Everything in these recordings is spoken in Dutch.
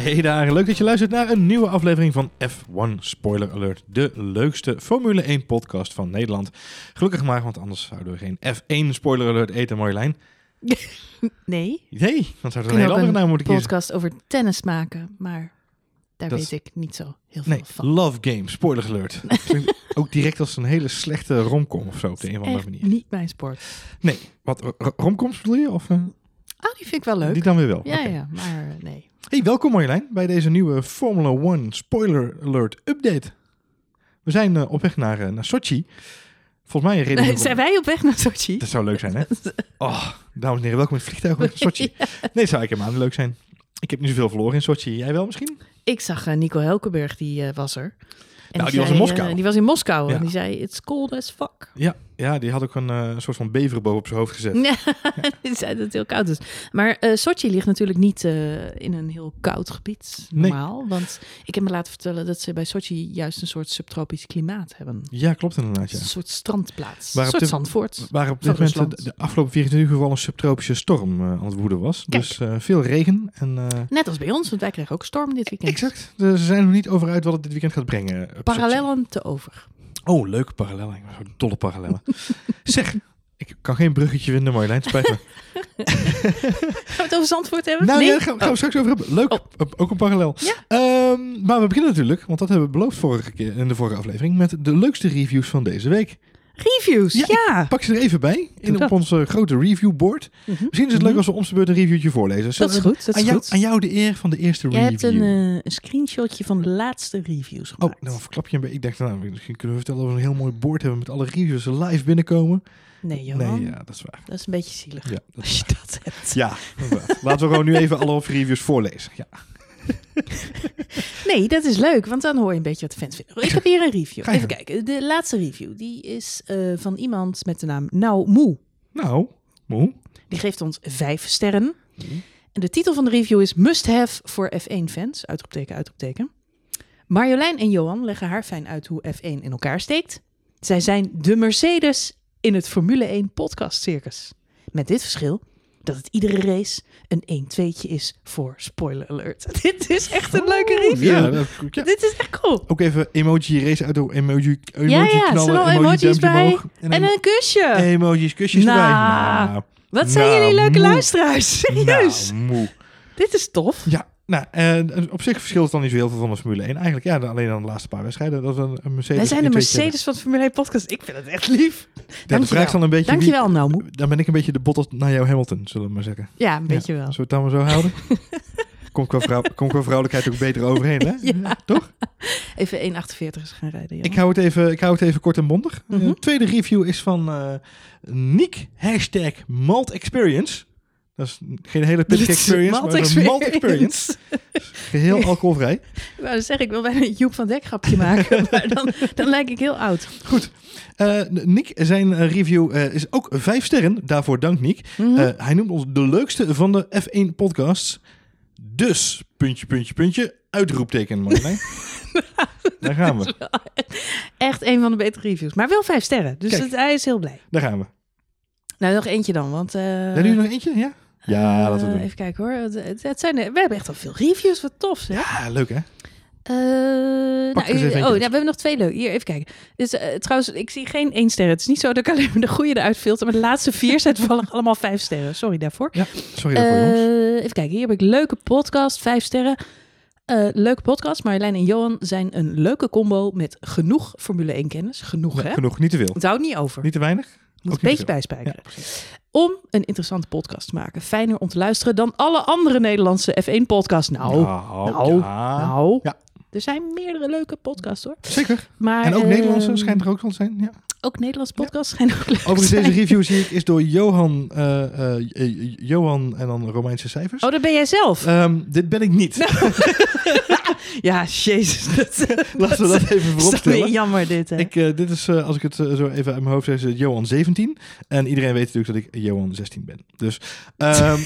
Hey daar, leuk dat je luistert naar een nieuwe aflevering van F1 Spoiler Alert. De leukste Formule 1 podcast van Nederland. Gelukkig maar, want anders zouden we geen F1 Spoiler Alert eten, Marjolein. Nee. Nee, dan zou er een hele andere naam moeten kiezen. podcast over tennis maken, maar daar Dat weet ik niet zo heel veel Nee, van. Love Game, Spoiler Alert. Ook direct als een hele slechte romcom of zo op de een of andere manier. niet mijn sport. Nee, wat, ro- romcoms bedoel je? Of, eh, Oh, die vind ik wel leuk. Die dan weer wel. Ja, ja, maar eh, nee. Hey, welkom Marjolein bij deze nieuwe Formula 1 Spoiler Alert update. We zijn eh, op weg naar, eh, naar Sochi. Volgens mij reden. Zijn wij op weg naar Sochi? Dat zou leuk zijn, hè? Oh, dames en heren, welkom in het vliegtuig naar Sochi. Nee, zou ik helemaal niet leuk zijn. Ik heb niet zoveel verloren in Sochi. Jij wel misschien? Ik zag Nico Helkenberg, die was er. En Nou, die was in Moskou. die was in Moskou Ja. en die zei, it's cold as fuck. Ja, ja die had ook een eh, soort van beverboog op zijn hoofd gezet. Ja, dat het heel koud is. Maar eh, Sochi ligt natuurlijk niet eh, in een heel koud gebied, Nee. normaal. Want ik heb me laten vertellen dat ze bij Sochi juist een soort subtropisch klimaat hebben. Ja, klopt inderdaad, ja. een soort strandplaats. Waar Een soort Zandvoort. Waar op dit moment de, afgelopen 24 uur vooral een subtropische storm aan het woeden was. Kijk. Dus veel regen. En, Net als bij ons, want wij kregen ook storm dit weekend. exact. Dus ze zijn nog niet over uit wat het dit weekend gaat brengen. Parallellen te over. Oh, leuke parallellen. Dolle parallellen. zeg, ik kan geen bruggetje vinden, Marjolein. Spijt me. Gaan we het over Zandvoort hebben? Nou nee? ja, daar gaan, we- gaan we straks over hebben. Leuk, Oh. ook- een parallel. Ja. Ehm, maar we beginnen natuurlijk, want dat hebben we beloofd vorige keer in de vorige aflevering, met de leukste reviews van deze week. Reviews, Ja, ja. Pak ze er even bij, in, Doe op onze grote reviewboard. Mhm. Misschien is het leuk als we om de beurt een reviewtje voorlezen. Dat is goed, dat aan, is jou, goed. aan jou de eer van de eerste Jij review. hebt een, eh, een screenshotje van de laatste reviews Oh, gemaakt. nou verklap je een beetje. Ik dacht, nou, misschien kunnen we vertellen dat we een heel mooi board hebben met alle reviews live binnenkomen. nee, Johan. Nee, ja, dat is waar. Dat is een beetje zielig. Ja, Als je dat hebt. Ja. Laten we gewoon nu even alle reviews voorlezen. Ja. Nee, dat is leuk, want dan hoor je een beetje wat de fans vinden. Ik heb hier een review. Even kijken. De laatste review, die is eh, van iemand met de naam Nou Moe. Nou, moe. Die geeft ons vijf sterren. En de titel van de review is Must Have voor F1-fans. Uitroepteken, uitroepteken. Marjolein en Johan leggen haar fijn uit hoe F1 in elkaar steekt. Zij zijn de Mercedes in het Formule 1 podcast circus. Met dit verschil dat het iedere race een 1-2'tje is voor spoiler alert. dit is echt een leuke review. Ja, dat, ja. Dit is echt cool. Ook even emoji race uit de emoji, emoji Ja, ja, er knallen, emoji emojis bij. omhoog. En, En een kusje. emojis, kusjes Nou, erbij. Nou, Wat zijn nou, jullie leuke moe. luisteraars. Serieus. Moe. Dit is tof. Ja, nou, en op zich verschilt het dan niet zo heel veel van de Formule 1. Eigenlijk, ja, alleen dan de laatste paar wedstrijden. Dat we een, een Mercedes Wij zijn de Mercedes van het Formule 1 podcast. Ik vind het echt lief. Ja, de Dankjewel. vraag is dan een beetje Dankjewel, nou wie... Dan ben ik een beetje de Bottas naar jou Hamilton, zullen we maar zeggen. Ja, een beetje Ja, wel. Zullen we het dan maar zo houden? Komt qua, vrouw, komt qua vrouwelijkheid ook beter overheen, hè? Ja. Toch? Even 1,48 is gaan rijden. Ik hou het even, ik hou het even kort en bondig. Mhm. De tweede review is van eh Niek, hashtag Malt Experience. Dat is geen hele is experience, maar een Malt Experience. Geheel alcoholvrij. Ik wou zeggen, ik wil bijna een Joep van Dek grapje maken. maar dan, dan lijk ik heel oud. Goed. Eh Niek, zijn eh, review eh, is ook vijf sterren. Daarvoor dank Niek. Mhm. Hij noemt ons de leukste van de F1 podcasts. Dus, puntje, puntje, puntje, uitroepteken, Marjolein. Daar gaan we. Echt een van de betere reviews. Maar wel vijf sterren. Dus Kijk. het- hij is heel blij. Daar gaan we. Nou, nog eentje dan. Want, eh Hebben jullie nog eentje? Ja? Ja, laten we eh, doen. Even kijken hoor. Het, het- het zijn, we hebben echt al veel reviews. Wat tof zeg. Ja, leuk hè? Eh, eens nou, oh, nou, we hebben nog twee leuk. Hier, even kijken. Dus eh, trouwens, ik zie geen één ster. Het is niet zo dat ik alleen maar de goede eruit filter. Maar de laatste vier zijn toevallig allemaal vijf sterren. Sorry daarvoor. Ja, sorry daarvoor jongens. Eh, even kijken, hier heb ik leuke podcast, vijf sterren. Eh, leuke podcast. Marjolein en Johan zijn een leuke combo met genoeg Formule 1 kennis. Genoeg, hè? genoeg, niet te veel. Het houdt niet over. Niet te weinig? Moet een beetje bijspijkeren. Ja. Om een interessante podcast te maken. Fijner om te luisteren dan alle andere Nederlandse F1-podcasts. Nou, nou, nou, ja. nou. Ja. Er zijn meerdere leuke podcasts hoor. Zeker. Maar, En ook ehm, Nederlandse schijnt er ook wel te zijn. Ja. Ook Nederlandse podcasts schijnen ook leuk Overigens, zijn. deze review zie ik is door Johan, eh, eh, eh, Johan en dan Romeinse cijfers. Oh, dat ben jij zelf. Ehm, dit ben ik niet. ja, jezus. Dat, Laten we dat even vooropstellen. jammer dit, hè? Ik, dit is, als ik het zo even uit mijn hoofd zeg, is het Johan 17. En iedereen weet natuurlijk dat ik Johan 16 ben. Dus, ehm,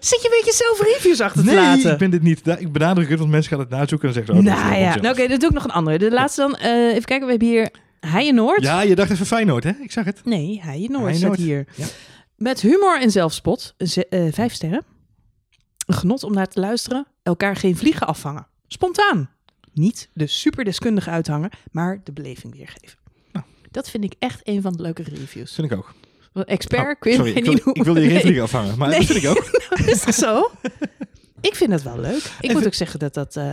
Zit je een beetje zelf reviews achter te nee, laten? ik ben dit niet. Da- Ik benadruk het, want mensen gaan het nazoeken en zeggen ze, oh, nou ja, nou, oké, dan doe ik nog een andere. De laatste dan, eh, even kijken, we hebben hier Heijenoord. Ja, je dacht even Feyenoord, hè? Ik zag het. Nee, Heijenoord staat hier. ja. Met humor en zelfspot, ze- eh, vijf sterren. Een genot om naar te luisteren. Elkaar geen vliegen afvangen. Spontaan. Niet de superdeskundige uithangen, maar de beleving weergeven. Nou. Dat vind ik echt een van de leuke reviews. vind ik ook. Expert Oh, kun je sorry, mij ik niet wil, ik noemen. wil je geen vliegen afhangen, maar Nee. dat vind ik ook. is dat zo? ik vind dat wel leuk. Ik Even- moet ook zeggen dat dat... eh,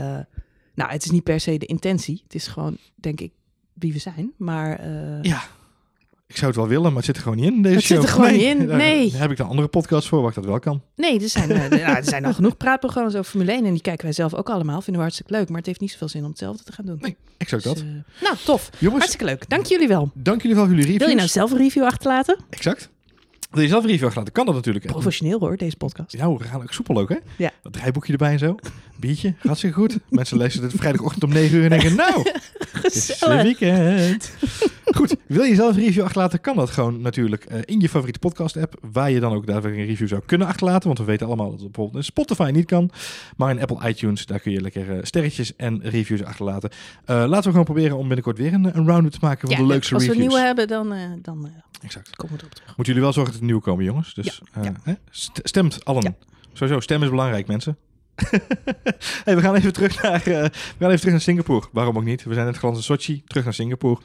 nou, het is niet per se de intentie. Het is gewoon, denk ik, wie we zijn. Maar eh, Ja. Ik zou het wel willen, maar het zit er gewoon niet in, deze Het zit show. er gewoon niet in, daar nee. heb ik dan andere podcasts voor waar ik dat wel kan. nee, er zijn, eh, nou, er zijn al genoeg praatprogramma's over Formule 1. En die kijken wij zelf ook allemaal. Vinden we hartstikke leuk. Maar het heeft niet zoveel zin om hetzelfde te gaan doen. Nee, exact dat. Dus, eh, nou, tof. Jongens, Hartstikke leuk. Dank jullie wel. dank jullie wel voor jullie reviews. Wil je nou zelf een review achterlaten? Exact. Wil je zelf een review achterlaten? Kan dat natuurlijk. Professioneel hoor, deze podcast. Nou, we gaan ook soepel ook, hè? Ja. Dat draaiboekje erbij en zo. Biertje, hartstikke goed. Mensen lezen het vrijdagochtend om 9 uur en denken, nou, het is Gezellig. weekend. Goed, wil je zelf een review achterlaten, kan dat gewoon natuurlijk eh, in je favoriete podcast app, waar je dan ook daadwerkelijk een review zou kunnen achterlaten, want we weten allemaal dat het bijvoorbeeld in Spotify niet kan, maar in Apple iTunes, daar kun je lekker eh, sterretjes en reviews achterlaten. Eh, laten we gewoon proberen om binnenkort weer een, een round te maken van Ja, de leukste als we een reviews. nieuwe hebben, dan, dan Exact. komen we erop terug. Moeten jullie wel zorgen dat er nieuwe komen, jongens. Dus Ja, eh, ja. hè? St- stemt allen. Sowieso, stem is belangrijk, mensen. hey, we gaan even terug naar, eh, we gaan even terug naar Singapore. Waarom ook niet? We zijn net geland in Sochi, terug naar Singapore.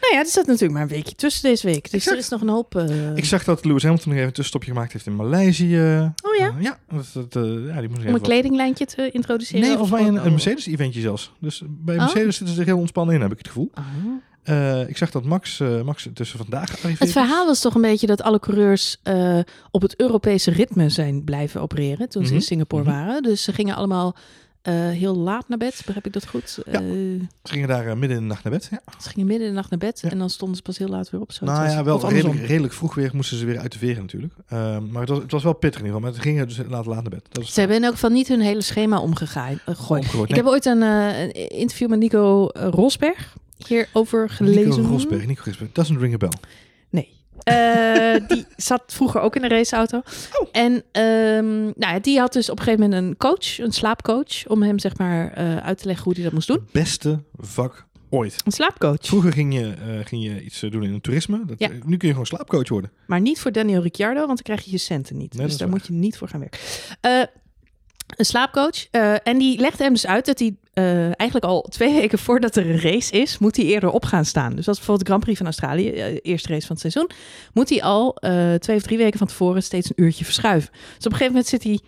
Nou ja, er zat natuurlijk maar een weekje tussen deze week. Dus Exact. er is nog een hoop... eh, Ik zag dat Lewis Hamilton nog even een tussenstopje gemaakt heeft in Maleisië. Oh ja? Ja, dat, dat, ja, die moest om even een wat- kledinglijntje te introduceren? Nee, of volgens mij een, een Mercedes-eventje zelfs. Dus bij Oh. Mercedes zitten ze er heel ontspannen in, heb ik het gevoel. Oh. Eh, ik zag dat Max, eh, Max tussen vandaag gearriveerd Het verhaal was toch een beetje dat alle coureurs eh, op het Europese ritme zijn blijven opereren toen ze Mhm. in Singapore Mhm. waren. Dus ze gingen allemaal heel laat naar bed, begrijp ik dat goed? Ja. Ze gingen daar midden in de nacht naar bed. Ja. ze gingen midden in de nacht naar bed Ja. en dan stonden ze pas heel laat weer op. Zo Nou ja, wel redelijk, redelijk vroeg weer moesten ze weer uit de veren natuurlijk. Ehm, maar het was, het was wel pittig in ieder geval. Maar ze gingen dus laat laat naar bed. Dat is Ze hebben in elk geval niet hun hele schema omgegooid. gegooid. omgegooid. Ik heb ooit een, een interview met Nico Rosberg hierover gelezen. Nico Rosberg, Nico Rosberg. Doesn't ring a bell. Nee. Eh, die zat vroeger ook in een raceauto. Oh. En ehm, nou, die had dus op een gegeven moment een coach, een slaapcoach, om hem zeg maar eh, uit te leggen hoe hij dat moest doen. Beste vak ooit. Een slaapcoach. Vroeger ging je, eh, ging je iets doen in het toerisme. Dat, Ja. nu kun je gewoon slaapcoach worden. Maar niet voor Daniel Ricciardo, want dan krijg je je centen niet. Nee, dus daar waar. moet je niet voor gaan werken. Een slaapcoach. eh, en die legde hem dus uit dat hij eh, eigenlijk al twee weken voordat er een race is, moet hij eerder op gaan staan. Dus als bijvoorbeeld de Grand Prix van Australië, eh, eerste race van het seizoen, moet hij al twee of drie weken van tevoren steeds een uurtje verschuiven. Dus op een gegeven moment zit hij,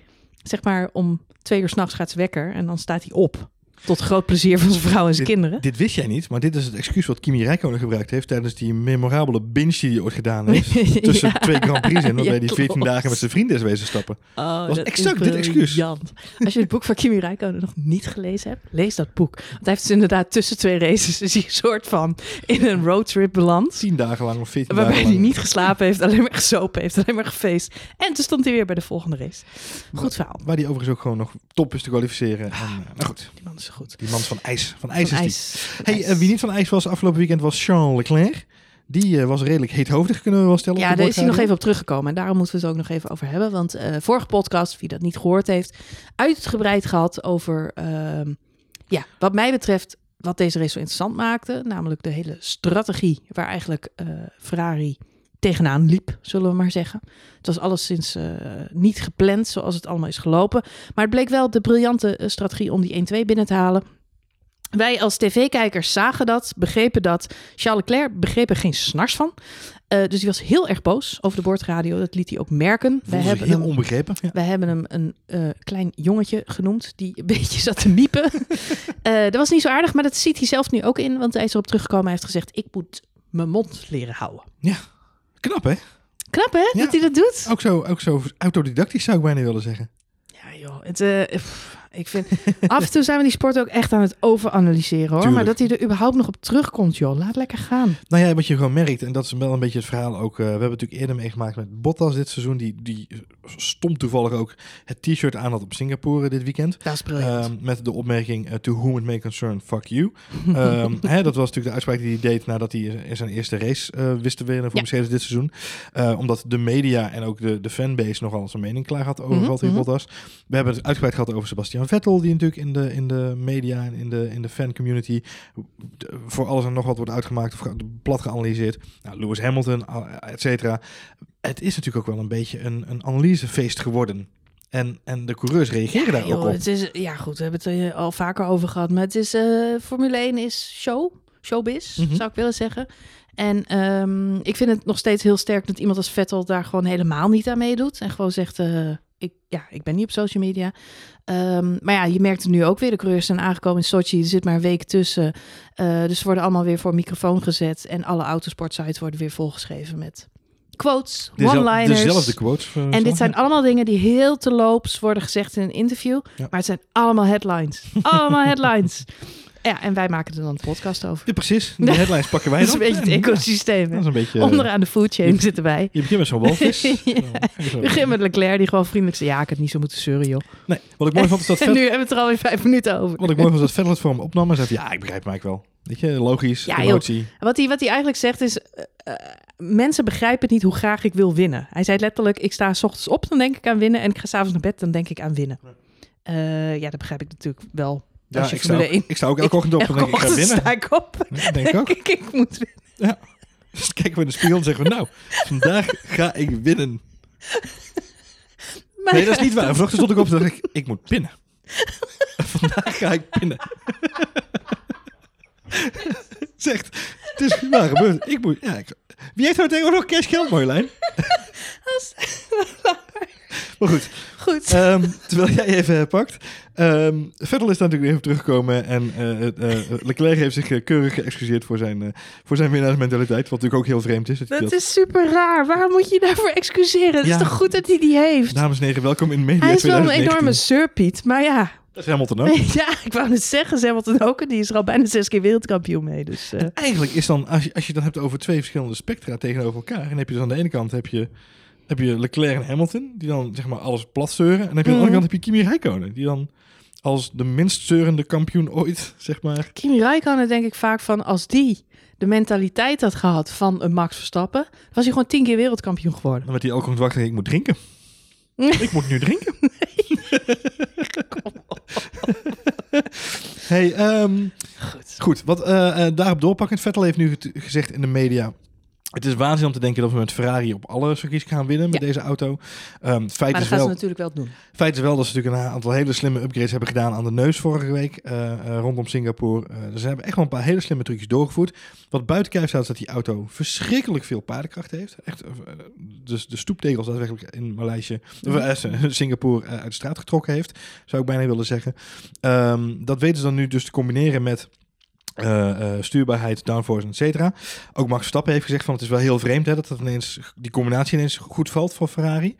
zeg maar, om twee uur s'nachts gaat zijn wekker en dan staat hij op. Tot groot plezier van zijn vrouw en zijn kinderen. Dit wist jij niet, maar dit is het excuus wat Kimi Räikkönen gebruikt heeft tijdens die memorabele binge die hij ooit gedaan heeft. Tussen Ja. twee Grand Prix in, waarbij Ja, hij 14 klopt. dagen met zijn vrienden is wezen stappen. Oh, was dat exact is dit excuus. Als je het boek van Kimi Räikkönen nog niet gelezen hebt, lees dat boek. Want hij heeft dus inderdaad tussen twee races is hij een soort van in een roadtrip beland. 10 dagen lang of 14 Waarbij dagen hij lang. niet geslapen heeft, alleen maar gesopen heeft, alleen maar gefeest. En toen stond hij weer bij de volgende race. Goed verhaal. Waar hij overigens ook gewoon nog top is te kwalificeren. En, eh, nou goed, Die man is zo goed. die man van ijs. Van ijs Van is die. Van Hey, eh, wie niet van ijs was afgelopen weekend was Charles Leclerc. Die eh, was redelijk heethoofdig, kunnen we wel stellen. Ja, daar is hij nog even op teruggekomen. En daarom moeten we het ook nog even over hebben. Want eh, vorige podcast, wie dat niet gehoord heeft, uitgebreid gehad over, ehm, ja, wat mij betreft, wat deze race zo interessant maakte. Namelijk de hele strategie waar eigenlijk Ferrari tegenaan liep, zullen we maar zeggen. Het was alleszins eh niet gepland zoals het allemaal is gelopen. Maar het bleek wel de briljante eh, strategie om die 1-2 binnen te halen. Wij als tv-kijkers zagen dat, begrepen dat. Charles Leclerc begreep er geen snars van. Eh, dus hij was heel erg boos over de boordradio. Dat liet hij ook merken. Zich hebben, heel hem, onbegrepen. Ja. wij hebben hem een klein jongetje genoemd die een beetje zat te miepen. Eh, dat was niet zo aardig, maar dat ziet hij zelf nu ook in. Want hij is erop teruggekomen en heeft gezegd... ik moet mijn mond leren houden. Knap, hè? Knap hè, Ja. dat hij dat doet? Ook zo, ook zo autodidactisch zou ik bijna willen zeggen. Ja joh, het, pff, ik vind... af en toe zijn we die sport ook echt aan het overanalyseren hoor. Tuurlijk. Maar dat hij er überhaupt nog op terugkomt joh, laat lekker gaan. Nou ja, wat je gewoon merkt, en dat is wel een beetje het verhaal ook. eh, we hebben natuurlijk eerder meegemaakt met Bottas dit seizoen. Die, die stom toevallig ook het t-shirt aan had op Singapore dit weekend. Dat is briljant. Ehm, met de opmerking, eh, to whom it may concern, fuck you. Ehm, hè, dat was natuurlijk de uitspraak die hij deed nadat hij in zijn eerste race eh, wist te winnen voor Ja. Mercedes dit seizoen. Eh, omdat de media en ook de, de fanbase nogal zijn mening klaar had over Valtteri mhm. Bottas. We hebben het uitgebreid gehad over Sebastian Vettel, die natuurlijk in de, in de media en in de, in de fan community de- voor alles en nog wat wordt uitgemaakt of plat geanalyseerd. Nou, Lewis Hamilton, et cetera. Het is natuurlijk ook wel een beetje een, een analysefeest geworden. En, en de coureurs reageren daar joh, ook op. Het is, ja, goed, we hebben het er al vaker over gehad. Maar het is, eh, Formule 1 is show, showbiz, Mhm. zou ik willen zeggen. En ehm, ik vind het nog steeds heel sterk dat iemand als Vettel daar gewoon helemaal niet aan meedoet. En gewoon zegt, eh, ik, ja, ik ben niet op social media. Ehm, maar ja, je merkt het nu ook weer. De coureurs zijn aangekomen in Sochi. Er zit maar een week tussen. Eh, dus ze worden allemaal weer voor een microfoon gezet. En alle autosportsites worden weer volgeschreven met quotes, one-liners. Dezelfde quotes. eh, En dit zijn allemaal dingen die heel te loops worden gezegd in een interview. Ja. Maar het zijn allemaal headlines. allemaal headlines. Ja, en wij maken er dan een podcast over. Ja, precies. De headlines pakken wij Dat is dan. een beetje het En, ecosysteem. ja, Dat is een beetje... Onderaan de food chain zitten wij. Je begint met zo'n walvis. Ja. Dan je beginnen met Leclerc, die gewoon vriendelijk zei... Ja, ik had niet zo moeten zeuren, joh. Nee, wat ik mooi vond is dat En Vettel, nu hebben we het er alweer vijf minuten over. wat ik mooi vond is dat Vettel het voor hem opnam en zei ja, ik begrijp eigenlijk wel. Weet je, logisch, Ja, joh. emotie. Wat hij, wat hij eigenlijk zegt is... eh, eh, mensen begrijpen het niet hoe graag ik wil winnen. Hij zei letterlijk, ik sta s ochtends op, dan denk ik aan winnen. En ik ga s'avonds naar bed, dan denk ik aan winnen. Eh, ja, dat begrijp ik natuurlijk wel. Ja, ik sta, ook, Formule 1 ik sta ook elke ochtend op en denk ik, ga winnen. sta ik op. Ja, denk ik ook. ik, ik moet winnen. Dus dan kijken we in de spiegel en zeggen we, nou, vandaag ga ik winnen. Maar Nee, dat is niet waar. Vanochtend stond ik op en dacht ik, ik moet pinnen. Vandaag ga ik pinnen. Zegt, het is waar gebeurd. Ik moet, ja, ik- wie heeft nou tegenwoordig nog cash geld, Marjolein? Maar goed, Goed. ehm, terwijl jij even eh, pakt. ehm Vettel is daar natuurlijk weer even teruggekomen. En eh, eh, Leclerc heeft zich keurig geëxcuseerd voor zijn, eh, voor zijn winnaarsmentaliteit. Wat natuurlijk ook heel vreemd is. dat dat dat- is super raar. Waarom moet je je daarvoor excuseren? Het Ja. is toch goed dat hij die heeft? Dames en heren, welkom in Media hij is wel een 2019. enorme surpiet. Maar ja, Dat is Hamilton ook. ja, ik wou het zeggen. Hamilton ook. Die is er al bijna zes keer wereldkampioen mee. Dus Eigenlijk is dan, als je, als je dan hebt over twee verschillende spectra tegenover elkaar. En heb je dus aan de ene kant heb je, heb je Leclerc en Hamilton, die dan zeg maar alles plat zeuren. En dan heb je aan de andere Mhm. kant heb je Kimi Räikkönen, die dan als de minst zeurende kampioen ooit, zeg maar. Kimi Räikkönen denk ik vaak van... als die de mentaliteit had gehad van een Max Verstappen... was hij gewoon tien keer wereldkampioen geworden. Dan werd hij elke ochtend wakker, ik moet drinken. ik moet nu drinken. hey, ehm, Goed. Goed, wat eh, daarop doorpakkend. Vettel heeft nu gezegd in de media. Het is waanzin om te denken dat we met Ferrari op alle circuits gaan winnen met Ja. deze auto. Ehm, feit, Maar is dat gaan wel, ze natuurlijk wel doen. feit is wel dat ze natuurlijk een aantal hele slimme upgrades hebben gedaan aan de neus vorige week eh, eh, rondom Singapore. Dus ze hebben echt wel een paar hele slimme trucjes doorgevoerd. Wat buiten kijf staat is dat die auto verschrikkelijk veel paardenkracht heeft. Echt, dus de stoeptegels daadwerkelijk in Maleisië, of, Singapore uit de straat getrokken heeft, zou ik bijna willen zeggen. Ehm, dat weten ze dan nu dus te combineren met eh, stuurbaarheid, downforce, et cetera. Ook Max Verstappen heeft gezegd van het is wel heel vreemd hè, dat het ineens, die combinatie ineens goed valt voor Ferrari.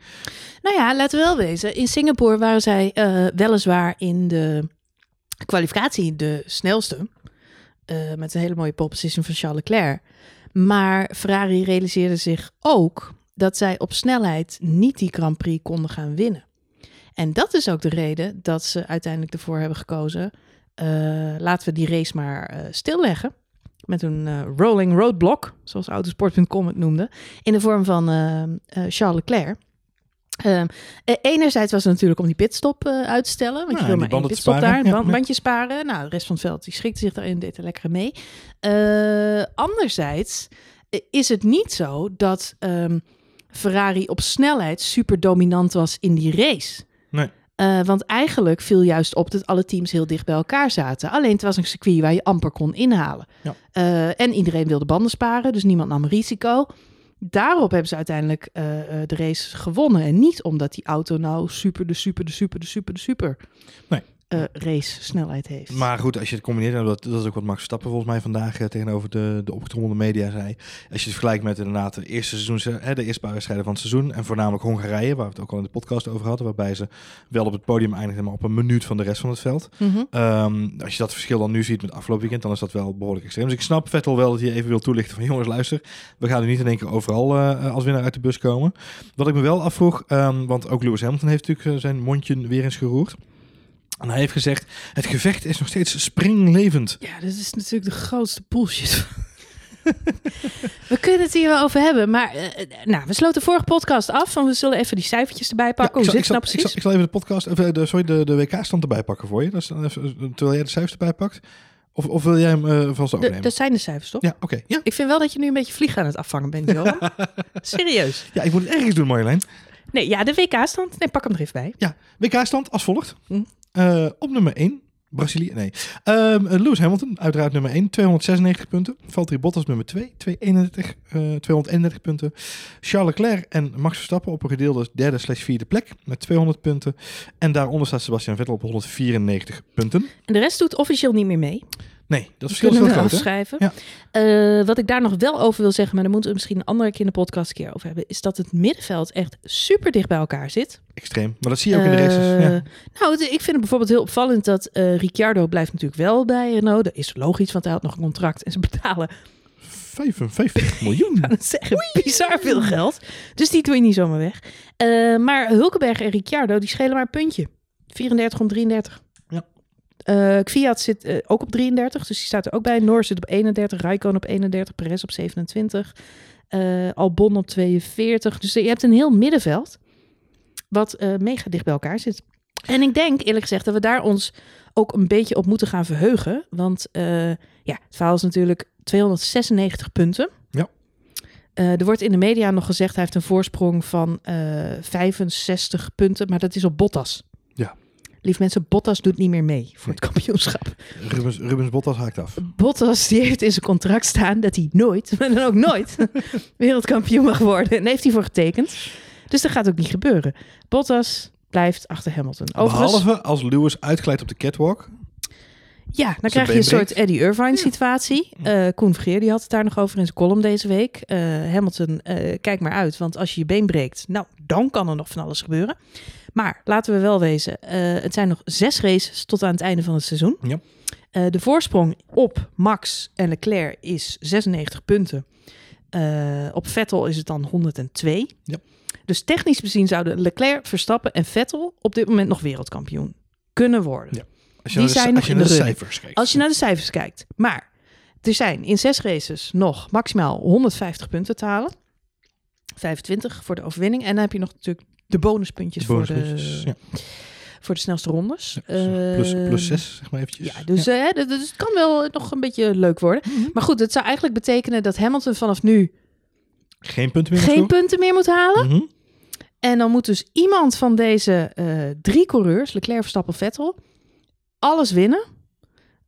Nou ja, laten we wel wezen. In Singapore waren zij eh, weliswaar in de kwalificatie de snelste. met een hele mooie pole position van Charles Leclerc. Maar Ferrari realiseerde zich ook dat zij op snelheid niet die Grand Prix konden gaan winnen. En dat is ook de reden dat ze uiteindelijk ervoor hebben gekozen. Eh, laten we die race maar eh, stilleggen. Met een eh, rolling roadblock, zoals autosport.com het noemde. In de vorm van Charles Leclerc. Ehm, eh, enerzijds was het natuurlijk om die pitstop uit te stellen. Want je wil maar één pitstop sparen. daar, een ja. bandje sparen. Nou, de rest van het veld die schikte zich daarin, deed er lekker mee. Anderzijds is het niet zo dat ehm, Ferrari op snelheid super dominant was in die race. Nee. Eh, want eigenlijk viel juist op dat alle teams heel dicht bij elkaar zaten. Alleen het was een circuit waar je amper kon inhalen. Ja. Eh, en iedereen wilde banden sparen, dus niemand nam risico. Daarop hebben ze uiteindelijk eh, de race gewonnen. En niet omdat die auto nou super, de super, de super, de super, de super Nee. Eh, race snelheid heeft. Maar goed, als je het combineert, en dat, dat is ook wat Max Verstappen volgens mij vandaag eh, tegenover de, de opgetrommelde media zei. Als je het vergelijkt met inderdaad de eerste seizoen, hè, de eerste paar wedstrijden van het seizoen. En voornamelijk Hongarije, waar we het ook al in de podcast over hadden. Waarbij ze wel op het podium eindigden, maar op een minuut van de rest van het veld. Mhm. Ehm, als je dat verschil dan nu ziet met afgelopen weekend, dan is dat wel behoorlijk extreem. Dus ik snap Vettel wel dat hij even wil toelichten van jongens, luister, we gaan nu niet in één keer overal eh, als winnaar uit de bus komen. Wat ik me wel afvroeg, ehm, want ook Lewis Hamilton heeft natuurlijk zijn mondje weer eens geroerd. En hij heeft gezegd, het gevecht is nog steeds springlevend. Ja, dat is natuurlijk de grootste bullshit. we kunnen het hier wel over hebben, maar eh, eh, nou, we sloten vorige podcast af. Van we zullen even die cijfertjes erbij pakken. Ja, Hoe ik, zal, ik, zal, nou ik, zal, precies? ik zal even de podcast, of, de, sorry, de, de WK-stand erbij pakken voor je. Dat is dan even, terwijl jij de cijfers erbij pakt. Of, of wil jij hem eh vast overnemen? dat zijn de cijfers, toch? Ja, oké. Ja. Ik vind wel dat je nu een beetje vliegen aan het afvangen bent, Johan. Serieus. ja, ik moet het ergens doen, Marjolein. Nee, ja, de WK-stand. Nee, pak hem er even bij. Ja, WK-stand als volgt. Hm. Eh, op nummer 1, Brazilië. Nee. Ehm, eh, Lewis Hamilton, uiteraard nummer 1, 296 punten. Valtteri Bottas nummer 2, 231, eh 231 punten. Charles Leclerc en Max Verstappen op een gedeelde derde slash vierde plek met 200 punten. En daaronder staat Sebastian Vettel op 194 punten. En de rest doet officieel niet meer mee. Nee, dat Dat verschil is wel we groot, afschrijven. Ja. Eh, wat ik daar nog wel over wil zeggen, maar daar moeten we misschien een andere keer in de podcast een keer over hebben, is dat het middenveld echt super dicht bij elkaar zit. Extreem. Maar dat zie je ook in de races. Eh, Ja. Nou, het- ik vind het bijvoorbeeld heel opvallend dat eh Ricciardo blijft natuurlijk wel bij Renault. Dat is logisch, want hij had nog een contract en ze betalen, 55 miljoen. het zeggen, bizar veel geld. Dus die doe je niet zomaar weg. Maar Hulkenberg en Ricciardo, die schelen maar een puntje. 34 om 33. Ja. Eh, Kvyat zit eh, ook op 33, dus die staat er ook bij. Noor zit op 31, Raikkonen op 31, Perez op 27, eh, Albon op 42. Dus je hebt een heel middenveld wat mega dicht bij elkaar zit. En ik denk eerlijk gezegd dat we daar ons ook een beetje op moeten gaan verheugen. Want ja, het verhaal is natuurlijk 296 punten. Ja. Er wordt in de media nog gezegd hij heeft een voorsprong van eh 65 punten, maar dat is op Bottas. Lief mensen, Bottas doet niet meer mee voor het kampioenschap. Rubens, Rubens Bottas haakt af. Bottas die heeft in zijn contract staan dat hij nooit, maar dan ook nooit, wereldkampioen mag worden. En heeft hij voor getekend. Dus dat gaat ook niet gebeuren. Bottas blijft achter Hamilton. Overigens, Behalve als Lewis uitglijdt op de catwalk. ja, dan krijg je een soort. Eddie Irvine situatie. Eh Koen Vergeer die had het daar nog over in zijn column deze week. Eh, Hamilton, eh, kijk maar uit, want als je je been breekt, nou, dan kan er nog van alles gebeuren. Maar laten we wel wezen, eh, het zijn nog zes races tot aan het einde van het seizoen. Ja. Eh, de voorsprong op Max en Leclerc is 96 punten. Eh, op Vettel is het dan 102. Ja. Dus technisch bezien zouden Leclerc, Verstappen en Vettel op dit moment nog wereldkampioen kunnen worden. Ja. Als Die naar de, als je naar de de cijfers kijkt. Als je naar de cijfers kijkt. Maar er zijn in zes races nog maximaal 150 punten te halen. 25 voor de overwinning. En dan heb je nog natuurlijk de bonuspuntjes, voor, Bonuspuntjes, de, ja. voor de snelste rondes. plus, Eh, plus 6, zeg maar eventjes. Ja, dus, eh, d- dus het kan wel nog een beetje leuk worden. Mhm. Maar goed, het zou eigenlijk betekenen dat Hamilton vanaf nu Geen punten meer geen punten meer moet halen. Mhm. En dan moet dus iemand van deze eh, drie coureurs, Leclerc, Verstappen, Vettel, alles winnen.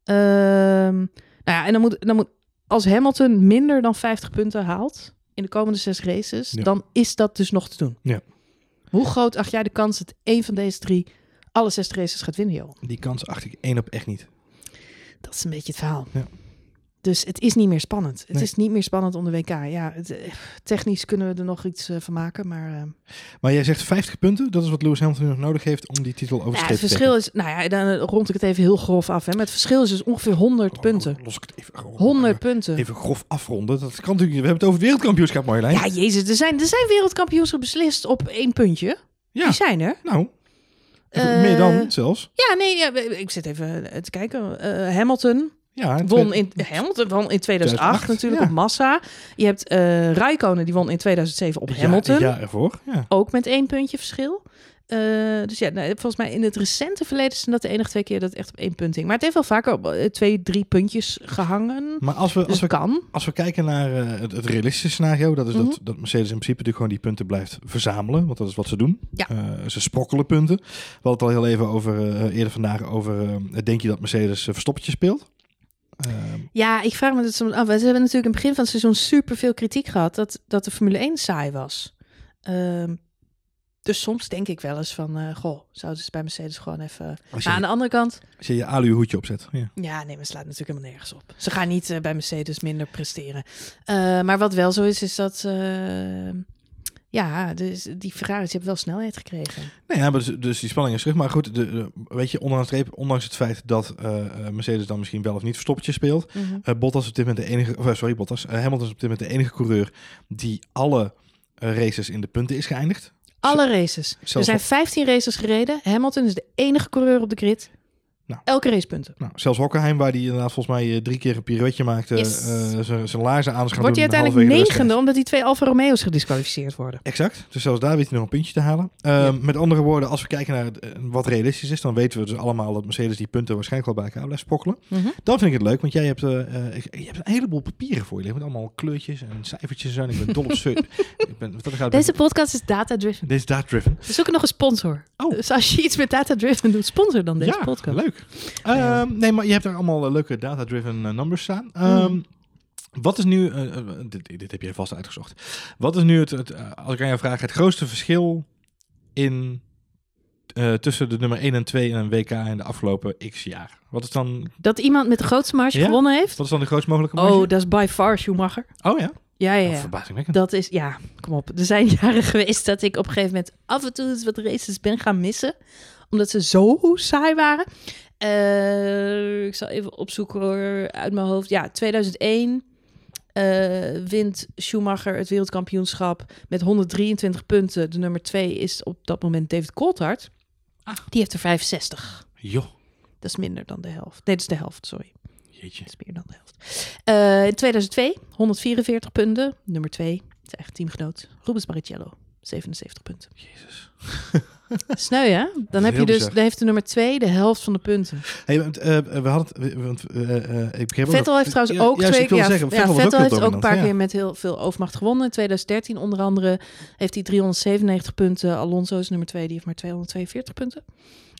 Ehm, nou ja, en dan moet, dan moet als Hamilton minder dan 50 punten haalt in de komende zes races, Ja. dan is dat dus nog te doen. Ja. Hoe groot acht jij de kans dat één van deze drie alle zes races gaat winnen, joh? Die kans acht ik één op echt niet. Dat is een beetje het verhaal. Ja. Dus het is niet meer spannend. Het Nee. is niet meer spannend om de WK. Ja, het, eh, technisch kunnen we er nog iets eh, van maken, maar... eh, Maar jij zegt 50 punten, dat is wat Lewis Hamilton nog nodig heeft om die titel over Ja, streep het te verschil is, nou ja, dan rond ik het even heel grof af. Hè. Maar het verschil is dus ongeveer 100 trekken. punten. Los ik het even, gewoon 100 punten. Even grof afronden. Dat kan natuurlijk niet. We hebben het over het wereldkampioenschap, Marjolein. Ja, jezus, er zijn, er zijn wereldkampioenschappen beslist op één puntje. Ja, Die zijn er. nou. Meer dan zelfs. Ja, nee, ja, ik zit even te kijken. Hamilton Ja, het won in, Hamilton won in 2008 2008, natuurlijk ja. op Massa. Je hebt eh Raikkonen, die won in 2007 op Hamilton. jaar ervoor. Ja. Ook met één puntje verschil. Eh, dus ja, nou, volgens mij in het recente verleden zijn dat de enige twee keer dat het echt op één punt hing. Maar het heeft wel vaker op eh, twee, drie puntjes gehangen. Maar als we, Dus als we, kan. als we kijken naar eh, het, het realistische scenario, dat is Mhm. dat, dat Mercedes in principe natuurlijk gewoon die punten blijft verzamelen. Want dat is wat ze doen. Ja. Eh, ze sprokkelen punten. We hadden het al heel even over, eh, eerder vandaag over, eh, denk je dat Mercedes uh, verstoppertje speelt? Ehm, Ja, ik vraag me dat soms af. We hebben natuurlijk in het begin van het seizoen super veel kritiek gehad dat, dat de Formule 1 saai was. Ehm, dus soms denk ik wel eens van, eh, goh, zouden ze bij Mercedes gewoon even... Maar aan de andere kant, als je je aluhoedje opzet. Ja. ja, nee, maar slaat natuurlijk helemaal nergens op. Ze gaan niet eh, bij Mercedes minder presteren. Eh, maar wat wel zo is, is dat... ja, dus die Ferraris hebben wel snelheid gekregen. Nou ja, maar dus, dus die spanning is terug. Maar goed, de, de- weet je, ondanks, het ondanks het feit dat eh, eh, Mercedes dan misschien wel of niet verstoppertje speelt. Mhm. eh, Bottas op dit moment de enige, of, sorry Bottas, Hamilton is op dit moment de enige coureur die alle races in de punten is geëindigd. Alle races. Er zijn al- 15 races gereden. Hamilton is de enige coureur op de grid Nou. Elke race punten. Nou, zelfs Hockenheim, waar hij inderdaad volgens mij eh, drie keer een pirouetje maakte, Yes. eh, zijn laarzen aan gaan Wordt hij uiteindelijk negende, omdat die twee Alfa Romeo's gedisqualificeerd worden. Exact. Dus zelfs daar weet hij nog een puntje te halen. Ehm, Ja. Met andere woorden, als we kijken naar eh, wat realistisch is, dan weten we dus allemaal dat Mercedes die punten waarschijnlijk wel bij elkaar blijft sprokkelen. Mhm. Dan vind ik het leuk, want jij hebt, je hebt een heleboel papieren voor je liggen met allemaal kleurtjes en cijfertjes en ik ben dol op su- ik ben, wat dat gaat, Deze podcast is data-driven. Deze is data-driven. We zoeken nog een sponsor. Oh. Dus als je iets met data-driven doet, sponsor dan deze ja, podcast. leuk. Ja. Ehm, nee, maar je hebt daar allemaal eh, leuke data-driven eh, numbers staan. Ehm, Mm. Wat is nu, eh, dit, dit heb je vast uitgezocht. Wat is nu het, het, als ik aan jou vraag, het grootste verschil in, eh, tussen de nummer 1 en 2 in een WK in de afgelopen x jaar? Wat is dan, Dat iemand met de grootste marge Ja? gewonnen heeft? wat is dan de grootst mogelijke marge? Oh, dat is by far Schumacher. oh ja, Ja, ja, ja. verbazingwekkend. Dat is, ja, kom op. Er zijn jaren geweest dat ik op een gegeven moment af en toe eens wat races ben gaan missen. Omdat ze zo saai waren. Eh, ik zal even opzoeken hoor, uit mijn hoofd. Ja, 2001 eh, wint Schumacher het wereldkampioenschap met 123 punten. De nummer 2 is op dat moment David Coulthard. Ah. Die heeft er 65. Joh, Dat is minder dan de helft. Nee, dat is de helft, sorry. jeetje. Dat is meer dan de helft. Eh, in 2002, 144 punten. Nummer 2, zijn eigen teamgenoot. Rubens Barrichello, 77 punten. Jezus. Sneu, hè? Dan heb je dus, dan heeft de nummer 2 de helft van de punten. Hey, eh, we hadden want, eh, eh, ik Vettel heeft trouwens ook twee wilde ja, zeggen, ja, Vettel, Vettel heeft ook een paar keer met heel veel overmacht gewonnen. In 2013 onder andere heeft hij 397 punten. Alonso is nummer 2, die heeft maar 242 punten.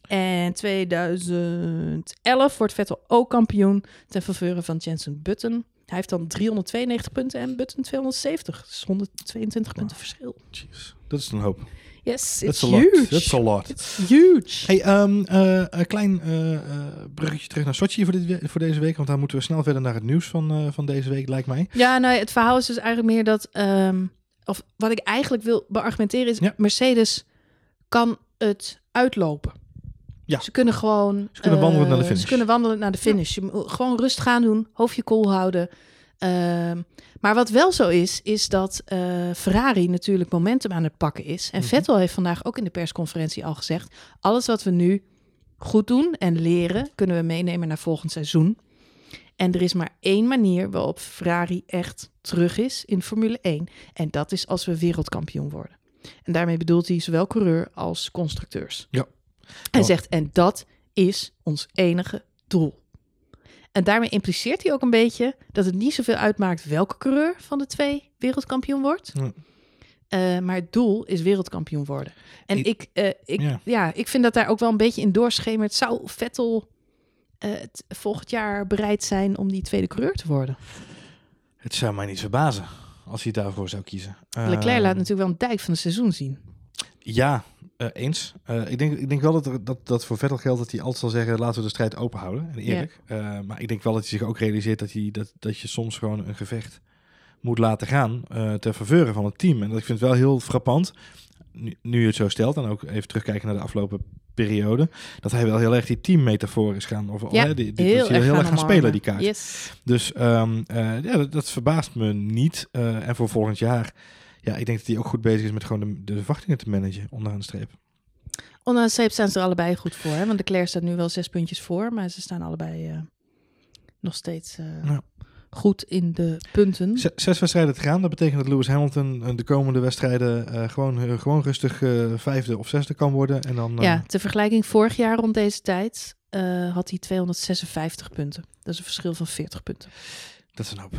En 2011 wordt Vettel ook kampioen ten faveur van Jensen Button. Hij heeft dan 392 punten en Button 270. Dat is 122 punten verschil. Jeez, dat is een hoop. Yes, That's it's a lot. huge. That's a lot. It's huge. Hey, eh, een klein eh, eh, bruggetje terug naar Sochi voor, dit, voor deze week. Want dan moeten we snel verder naar het nieuws van, van deze week, lijkt mij. Ja, nou, het verhaal is dus eigenlijk meer dat... ehm, of wat ik eigenlijk wil beargumenteren is... Ja. Mercedes kan het uitlopen. Ja. Ze kunnen gewoon... Ze kunnen wandelen naar de eh, finish. Ze kunnen wandelen naar de finish. Gewoon rustig gaan doen. Hoofdje koel houden. Ehm, maar wat wel zo is, is dat eh, Ferrari natuurlijk momentum aan het pakken is. En Mhm. Vettel heeft vandaag ook in de persconferentie al gezegd... alles wat we nu goed doen en leren, kunnen we meenemen naar volgend seizoen. En er is maar één manier waarop Ferrari echt terug is in Formule 1. En dat is als we wereldkampioen worden. En daarmee bedoelt hij zowel coureur als constructeurs. Ja. Hij Ja. zegt, en dat is ons enige doel. En daarmee impliceert hij ook een beetje dat het niet zoveel uitmaakt welke coureur van de twee wereldkampioen wordt. Eh, maar het doel is wereldkampioen worden. En Ik- ik, eh, ik, Ja. ja. ik vind dat daar ook wel een beetje in doorschemert. Zou Vettel eh, het volgend jaar bereid zijn om die tweede coureur te worden? Het zou mij niet verbazen als hij daarvoor zou kiezen. Leclerc Ehm, laat natuurlijk wel een dijk van het seizoen zien. Ja, eh, eens. Eh, ik, denk, ik denk wel dat, er, dat dat voor Vettel geldt dat hij altijd zal zeggen... laten we de strijd open houden. En eerlijk. Eh, maar ik denk wel dat hij zich ook realiseert dat, hij, dat, dat je soms gewoon een gevecht moet laten gaan... ter faveur van het team. En dat ik vind het wel heel frappant, nu, nu je het zo stelt... en ook even terugkijken naar de afgelopen periode... dat hij wel heel erg die teammetafoor is gaan... Of, Ja, die, die, dat hij heel erg gaan spelen, die kaart. Yes. Dus ehm, eh, ja, dat, dat verbaast me niet. En voor volgend jaar, ja, ik denk dat hij ook goed bezig is met gewoon de, de verwachtingen te managen onderaan de streep. Onderaan de streep staan ze er allebei goed voor. Hè? Want Leclerc staat nu wel zes puntjes voor. Maar ze staan allebei eh, nog steeds eh, goed in de punten. Z- zes wedstrijden te gaan, dat betekent dat Lewis Hamilton eh, de komende wedstrijden gewoon, gewoon rustig vijfde of zesde kan worden. En dan, Ja, ter vergelijking vorig jaar rond deze tijd had hij 256 punten. Dat is een verschil van 40 punten. dat is een hoop.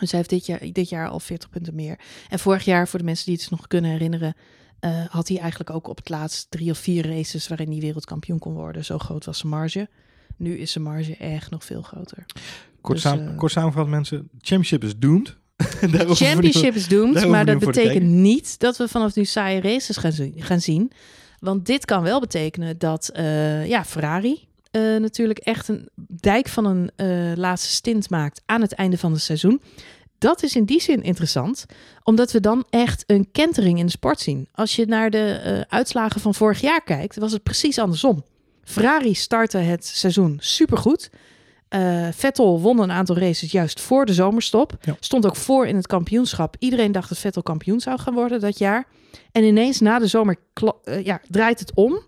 Dus hij heeft dit jaar, dit jaar al 40 punten meer. En vorig jaar, voor de mensen die het nog kunnen herinneren, eh, had hij eigenlijk ook op het laatst drie of vier races waarin hij wereldkampioen kon worden. Zo groot was zijn marge. Nu is zijn marge echt nog veel groter. Kort, Dus, eh, kort samengevat mensen, championship is doomed. Championship is doomed, maar dat betekent niet dat we vanaf nu saaie races gaan zien. Gaan zien. Want dit kan wel betekenen dat eh, ja, Ferrari eh, natuurlijk echt een dijk van een eh, laatste stint maakt aan het einde van het seizoen. Dat is in die zin interessant, omdat we dan echt een kentering in de sport zien. Als je naar de eh, uitslagen van vorig jaar kijkt, was het precies andersom. Ferrari startte het seizoen supergoed. Eh Vettel won een aantal races juist voor de zomerstop. Ja. Stond ook voor in het kampioenschap. Iedereen dacht dat Vettel kampioen zou gaan worden dat jaar. En ineens na de zomer ja, draait het om.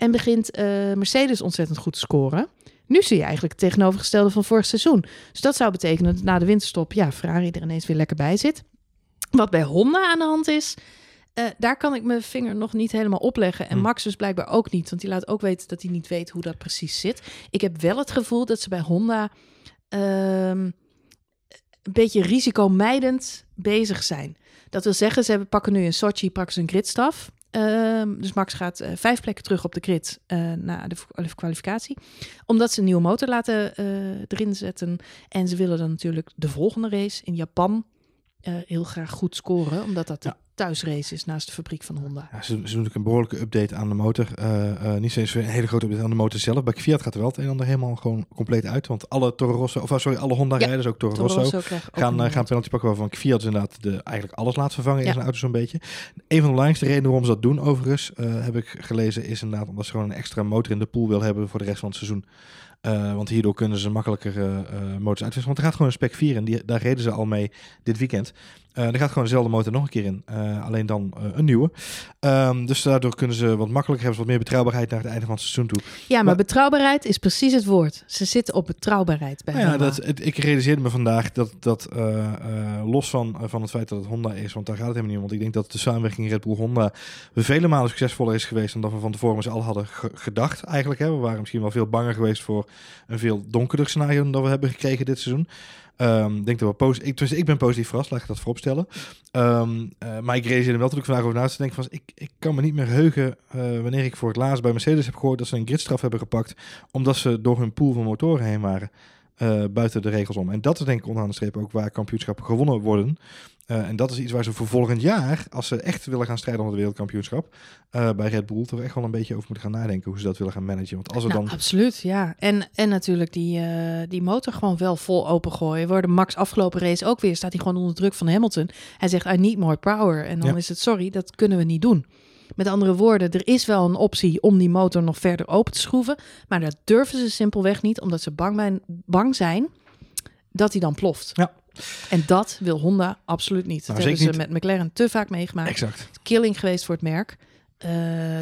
En begint eh, Mercedes ontzettend goed te scoren. Nu zie je eigenlijk het tegenovergestelde van vorig seizoen. Dus dat zou betekenen dat na de winterstop, ja, Ferrari er ineens weer lekker bij zit. Wat bij Honda aan de hand is, eh, daar kan ik mijn vinger nog niet helemaal opleggen. En Hm. Max dus blijkbaar ook niet, want die laat ook weten dat hij niet weet hoe dat precies zit. Ik heb wel het gevoel dat ze bij Honda ehm, een beetje risicomijdend bezig zijn. Dat wil zeggen, ze hebben, pakken nu in Sochi pakken ze een gridstaf. Ehm, dus Max gaat eh, vijf plekken terug op de grid eh, na de kwalificatie. Omdat ze een nieuwe motor laten eh, erin zetten. En ze willen dan natuurlijk de volgende race in Japan heel graag goed scoren. Omdat dat de. Thuisrace is naast de fabriek van Honda. Ja, ze, ze doen natuurlijk een behoorlijke update aan de motor. Eh, eh, niet eens een hele grote update aan de motor zelf. Bij Fiat gaat er wel het een en ander helemaal gewoon compleet uit. Want alle Toro Rosso, of sorry, alle Honda-rijders, ook Toro, Rosso, ook gaan, eh, gaan penalty pakken waarvan Fiat dus inderdaad de, eigenlijk alles laat vervangen in zijn auto zo'n beetje. Een van de belangrijkste redenen waarom ze dat doen overigens, heb ik gelezen, is inderdaad omdat ze gewoon een extra motor in de pool wil hebben voor de rest van het seizoen. Want hierdoor kunnen ze makkelijker eh, motors uitwisselen. Want er gaat gewoon een spec 4 in. Die, daar reden ze al mee dit weekend. Eh, er gaat gewoon dezelfde motor nog een keer in. eh, alleen dan eh, een nieuwe. Ehm, dus daardoor kunnen ze wat makkelijker hebben. ze Wat meer betrouwbaarheid naar het einde van het seizoen toe. Ja, maar, Maar- betrouwbaarheid is precies het woord. Ze zitten op betrouwbaarheid bij Nou ja, dat, het, ik realiseerde me vandaag dat, dat los van, van het feit dat het Honda is, want daar gaat het helemaal niet om. Want ik denk dat de samenwerking Red Bull-Honda vele malen succesvoller is geweest dan dat we van tevoren allen hadden ge- gedacht eigenlijk. Hè. We waren misschien wel veel banger geweest voor een veel donkerder scenario dan dat we hebben gekregen dit seizoen. Ik denk dat we positief, ik, tenminste, ik ben positief verrast, laat ik dat vooropstellen. Eh, maar ik realiseerde me wel toen ik vandaag over na te denken van, ik, ik kan me niet meer heugen eh, wanneer ik voor het laatst bij Mercedes heb gehoord dat ze een gridstraf hebben gepakt omdat ze door hun pool van motoren heen waren eh, buiten de regels om. En dat is denk ik onderaan de streep ook waar kampioenschappen gewonnen worden. Eh, en dat is iets waar ze voor volgend jaar, als ze echt willen gaan strijden om het wereldkampioenschap, eh, bij Red Bull toch echt wel een beetje over moeten gaan nadenken hoe ze dat willen gaan managen. Want als Nou, dan absoluut, ja. En, en natuurlijk die, eh, die motor gewoon wel vol opengooien. Worden Max afgelopen race ook weer, staat hij gewoon onder druk van Hamilton. Hij zegt, I need more power. En dan Ja. is het, sorry, dat kunnen we niet doen. Met andere woorden, er is wel een optie om die motor nog verder open te schroeven. Maar dat durven ze simpelweg niet, omdat ze bang, bang zijn dat hij dan ploft. Ja. En dat wil Honda absoluut niet. Dat Nou, hebben ze met McLaren te vaak meegemaakt. exact Killing geweest voor het merk. Eh,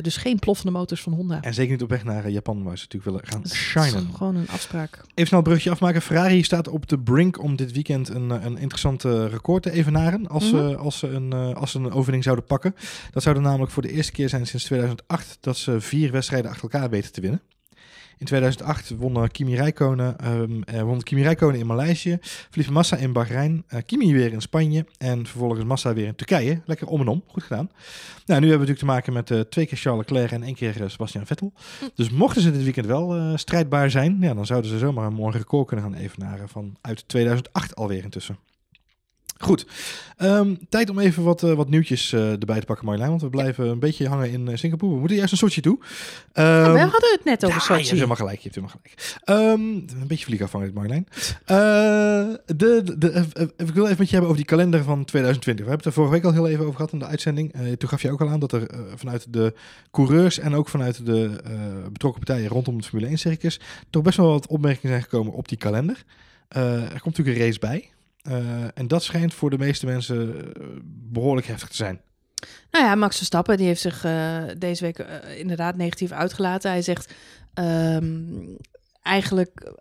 dus geen ploffende motors van Honda. en zeker niet op weg naar eh, Japan waar ze natuurlijk willen gaan Dat is shinen. gewoon een afspraak. Even snel een brugje afmaken. Ferrari staat op de brink om dit weekend een, eh, een interessant record te evenaren. Als, Mhm. ze, als, ze een, als ze een overwinning zouden pakken. Dat zou dan namelijk voor de eerste keer zijn sinds 2008 dat ze vier wedstrijden achter elkaar weten te winnen. In 2008 won eh, Kimi Räikkönen, ehm, eh, won Kimi Räikkönen in Maleisië, Felipe Massa in Bahrein, eh, Kimi weer in Spanje en vervolgens Massa weer in Turkije. Lekker om en om, goed gedaan. Nou, nu hebben we natuurlijk te maken met twee keer Charles Leclerc en één keer Sebastian Vettel. Dus mochten ze dit weekend wel strijdbaar zijn, ja, dan zouden ze zomaar een mooi record kunnen gaan evenaren van uit 2008 alweer intussen. Goed, Ehm, tijd om even wat, eh, wat nieuwtjes eh, erbij te pakken Marjolein, want we blijven een beetje hangen in eh, Singapore. We moeten juist een Sochi toe. Ja, Ehm, we hadden het net over ja, je hebt Sochi. helemaal gelijk. Je hebt helemaal gelijk. Ehm, een beetje vliegafhankelijk, Marjolein. Eh, de, de, ik wil even met je hebben over die kalender van 2020. We hebben het er vorige week al heel even over gehad in de uitzending. Toen gaf je ook al aan dat er vanuit de coureurs en ook vanuit de betrokken partijen rondom het Formule 1 circus toch best wel wat opmerkingen zijn gekomen op die kalender. Er komt natuurlijk een race bij. Eh, en dat schijnt voor de meeste mensen eh, behoorlijk heftig te zijn. Nou ja, Max Verstappen die heeft zich eh, deze week inderdaad negatief uitgelaten. Hij zegt ehm, eigenlijk,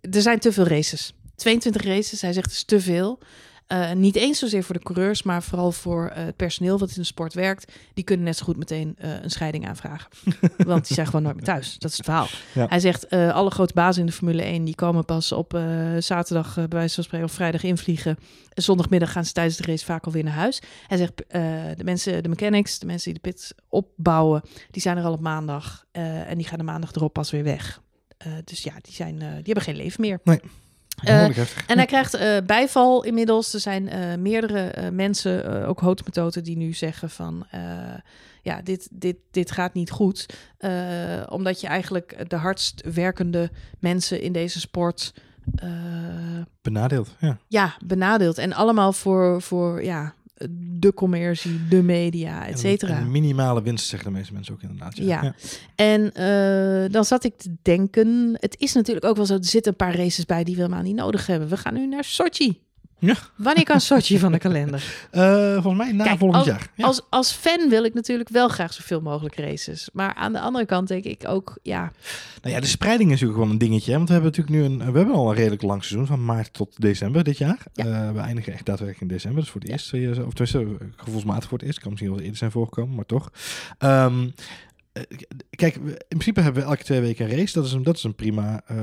er zijn te veel races. 22 races, hij zegt is te veel. Eh, niet eens zozeer voor de coureurs, maar vooral voor eh, het personeel wat in de sport werkt. Die kunnen net zo goed meteen eh, een scheiding aanvragen. Want die zijn gewoon nooit meer thuis. Dat is het verhaal. Ja. Hij zegt, alle grote bazen in de Formule 1... die komen pas op zaterdag, bij wijze van spreken, of vrijdag invliegen. Zondagmiddag gaan ze tijdens de race vaak alweer naar huis. Hij zegt, de mensen, de mechanics, de mensen die de pits opbouwen... die zijn er al op maandag. en die gaan de maandag erop pas weer weg. Dus ja, die, zijn, die hebben geen leven meer. Behoorlijk heftig. En hij krijgt eh, bijval inmiddels. Er zijn eh, meerdere eh, mensen, eh, ook houtmethoden, die nu zeggen van... eh, ja, dit, dit, dit gaat niet goed. Eh, omdat je eigenlijk de hardst werkende mensen in deze sport... eh, Benadeeld, ja. ja, benadeelt. En allemaal voor, voor ja, de commercie, de media, et cetera. Minimale winst, zeggen de meeste mensen ook inderdaad. Ja. Ja. En eh, dan zat ik te denken, het is natuurlijk ook wel zo, er zitten een paar races bij die we helemaal niet nodig hebben. We gaan nu naar Sochi. Ja. Wanneer kan Sochi van de kalender? Eh, volgens mij na Kijk, volgend als, jaar. Ja. Als, als fan wil ik natuurlijk wel graag zoveel mogelijk races. Maar aan de andere kant denk ik ook, ja, Nou ja, de spreiding is natuurlijk wel een dingetje. Hè? Want we hebben natuurlijk nu een, we hebben al een redelijk lang seizoen van maart tot december dit jaar. Ja. Eh, we eindigen echt daadwerkelijk in december. Dus voor het eerst, jaar, of tenminste, eh, gevoelsmatig voor het eerst. Kan misschien wel eerder zijn voorgekomen, maar toch. Ehm, eh, kijk, we- in principe hebben we elke twee weken een race. Dat is een, dat is een prima eh,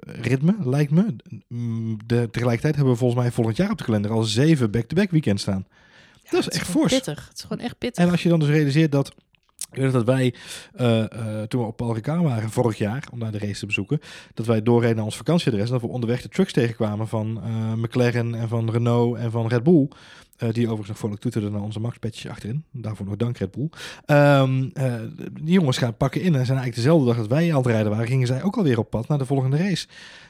ritme, lijkt me. Mm, De, tegelijkertijd hebben we volgens mij volgend jaar op de kalender al zeven back-to-back weekends staan. dat is echt fors. pittig. Het is gewoon echt pittig. En als je dan dus realiseert dat. Ik weet dat wij, eh, eh, toen we op Paul Ricard waren vorig jaar, om daar de race te bezoeken, dat wij doorreden naar ons vakantieadres en dat we onderweg de trucks tegenkwamen van eh, McLaren en van Renault en van Red Bull. Eh, die overigens nog vrolijk toeterden naar onze Max-patches achterin. Daarvoor nog dank Red Bull. Ehm, eh, die jongens gaan pakken in en zijn eigenlijk dezelfde dag dat wij al te rijden waren, gingen zij ook alweer op pad naar de volgende race.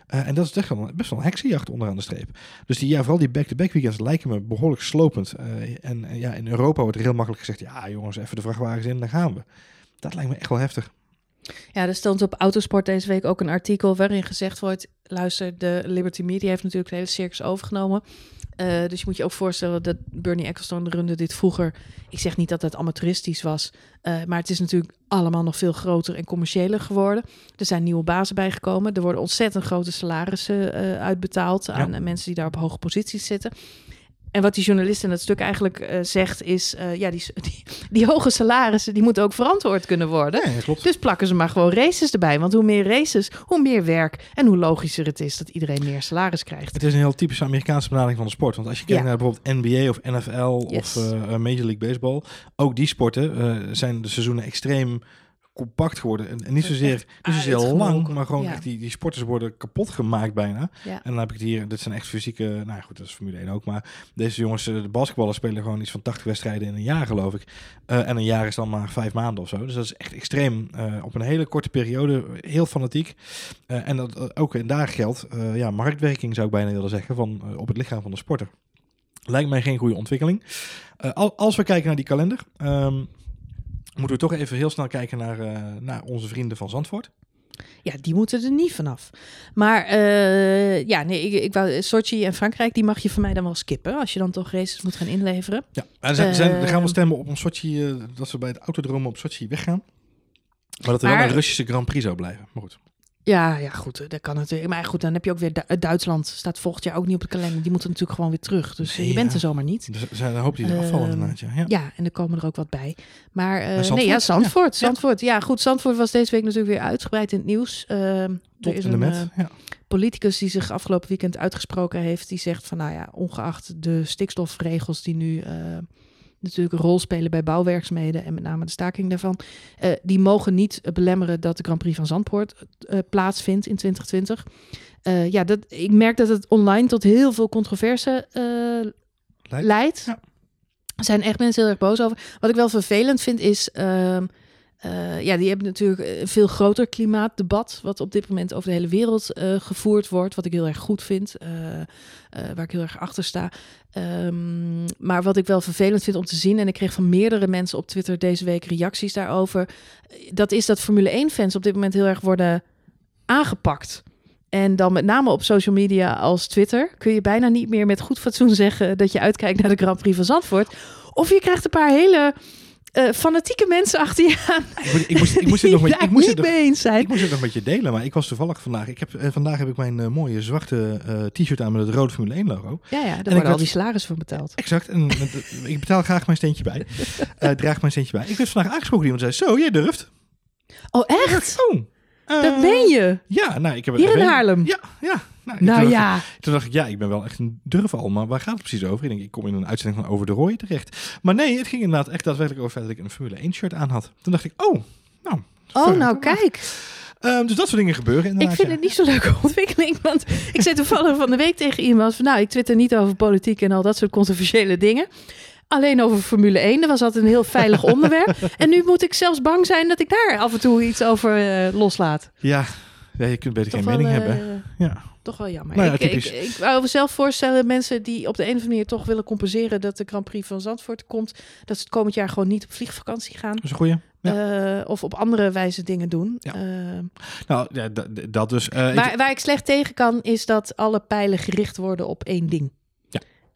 Eh, en dat is echt wel, best wel een heksenjacht onderaan de streep. Dus die, ja, vooral die back-to-back weekends lijken me behoorlijk slopend. En ja, in Europa wordt er heel makkelijk gezegd, ja jongens, even de vrachtwagens in, dan gaan we. Dat lijkt me echt wel heftig. Ja, er stond op Autosport deze week ook een artikel waarin gezegd wordt: luister, de Liberty Media heeft natuurlijk de hele circus overgenomen. Eh, dus je moet je ook voorstellen dat Bernie Ecclestone runde dit vroeger. Ik zeg niet dat het amateuristisch was, eh, maar het is natuurlijk allemaal nog veel groter en commerciëler geworden. Er zijn nieuwe bazen bijgekomen. Er worden ontzettend grote salarissen eh, uitbetaald aan mensen die daar op hoge posities zitten. En wat die journalist in het stuk eigenlijk eh, zegt is, eh, ja, die, die, die hoge salarissen, die moeten ook verantwoord kunnen worden. Ja, ja, klopt. Dus plakken ze maar gewoon races erbij. Want hoe meer races, hoe meer werk en hoe logischer het is dat iedereen meer salaris krijgt. Het is een heel typische Amerikaanse benadering van de sport. Want als je kijkt Ja. naar bijvoorbeeld NBA of NFL Yes. of eh, Major League Baseball, ook die sporten zijn de seizoenen extreem compact geworden. En, en niet zozeer, niet zozeer uitgemolken. lang, maar gewoon Ja. echt die, die sporters worden kapot gemaakt bijna. Ja. En dan heb ik het hier, dit zijn echt fysieke, nou ja, goed, dat is Formule 1 ook, maar deze jongens, eh, de basketballers spelen gewoon iets van 80 wedstrijden in een jaar, geloof ik. Eh, en een jaar is dan maar vijf maanden of zo. Dus dat is echt extreem. eh, op een hele korte periode, heel fanatiek. En dat, ook en daar geldt, ja, marktwerking zou ik bijna willen zeggen, van, op het lichaam van de sporter. Lijkt mij geen goede ontwikkeling. Al- als we kijken naar die kalender, ehm, moeten we toch even heel snel kijken naar, eh, naar onze vrienden van Zandvoort. Ja, die moeten er niet vanaf. Maar eh, ja, nee, ik, ik wou Sochi en Frankrijk, die mag je van mij dan wel skippen. Als je dan toch races moet gaan inleveren. Ja, en zijn, gaan we Ehm. stemmen op een Sochi, eh, dat we bij het autodromen op Sochi weggaan. Maar dat er wel een Russische Grand Prix zou blijven. Maar goed. Ja, ja, goed, eh, dat kan natuurlijk. Maar goed, dan heb je ook weer Du- eh, Duitsland. Staat volgend jaar ook niet op de kalender. Die moeten natuurlijk gewoon weer terug. Dus eh, Nee, je bent ja. er zomaar niet. Dus er zijn een hoop die er afvallen inderdaad. Ja. Ja. En er komen er ook wat bij. Maar Zandvoort? nee, ja, Zandvoort. Ja. Zandvoort. Ja. goed. Zandvoort was deze week natuurlijk weer uitgebreid in het nieuws. Ehm, Tot er is een ja. politicus die zich afgelopen weekend uitgesproken heeft. Die zegt van, nou ja, ongeacht de stikstofregels die nu natuurlijk een rol spelen bij bouwwerkzaamheden en met name de staking daarvan, eh, die mogen niet eh, belemmeren dat de Grand Prix van Zandvoort eh, plaatsvindt in 2020. Eh, ja, dat, ik merk dat het online tot heel veel controverse eh, Leidt. leidt. Ja. Er zijn echt mensen heel erg boos over. Wat ik wel vervelend vind is... eh, ja, die hebben natuurlijk een veel groter klimaatdebat... wat op dit moment over de hele wereld eh, gevoerd wordt. Wat ik heel erg goed vind. eh, eh, waar ik heel erg achter sta. Ehm, maar wat ik wel vervelend vind om te zien... en ik kreeg van meerdere mensen op Twitter deze week reacties daarover... eh, dat is dat Formule 1-fans op dit moment heel erg worden aangepakt... En dan met name op social media als Twitter kun je bijna niet meer met goed fatsoen zeggen dat je uitkijkt naar de Grand Prix van Zandvoort. Of je krijgt een paar hele eh, fanatieke mensen achter je aan. Ik, moest, ik moest het nog met, daar ik moest niet het nog, mee eens zijn. ik moest het nog met je delen, maar ik was toevallig vandaag. Ik heb, eh, vandaag heb ik mijn eh, mooie zwarte t-shirt aan met het rode Formule 1 logo. Ja, ja, daar ik worden al die salarissen van betaald. Exact. En ik betaal graag mijn steentje bij. Draag mijn steentje bij. Ik werd vandaag aangesproken. Iemand zei: Zo, jij durft. Oh, echt? Oh. Dat ben je. Ja, nou, ik heb Hier in Haarlem? Ja, ja. Nou, Nou toen ja. ik- Toen dacht ik, ja, ik ben wel echt een durval, maar waar gaat het precies over? Ik denk, ik kom in een uitzending van Over de Rooi terecht. Maar nee, het ging inderdaad echt daadwerkelijk over dat ik een Formule 1 shirt aan had. Toen dacht ik, oh, nou. Oh, nou kijk. Ehm, dus dat soort dingen gebeuren Ik inderdaad. vind ja. het niet zo'n leuke ontwikkeling. Want ik zei toevallig van de week tegen iemand van... nou, ik twitter niet over politiek en al dat soort controversiële dingen. Alleen over Formule 1. Dat was altijd een heel veilig onderwerp. En nu moet ik zelfs bang zijn dat ik daar af en toe iets over eh, loslaat. Ja. ja, je kunt beter Toch geen mening wel, hebben. eh, Ja. Toch wel jammer. Nou ja, ik, ik, wou zelf voorstellen, mensen die op de een of andere manier toch willen compenseren dat de Grand Prix van Zandvoort komt, dat ze het komend jaar gewoon niet op vliegvakantie gaan. Dat is een goeie. Ja. eh, of op andere wijze dingen doen. Ja. Eh, Nou, dat dus. Waar, waar ik slecht tegen kan, is dat alle pijlen gericht worden op één ding.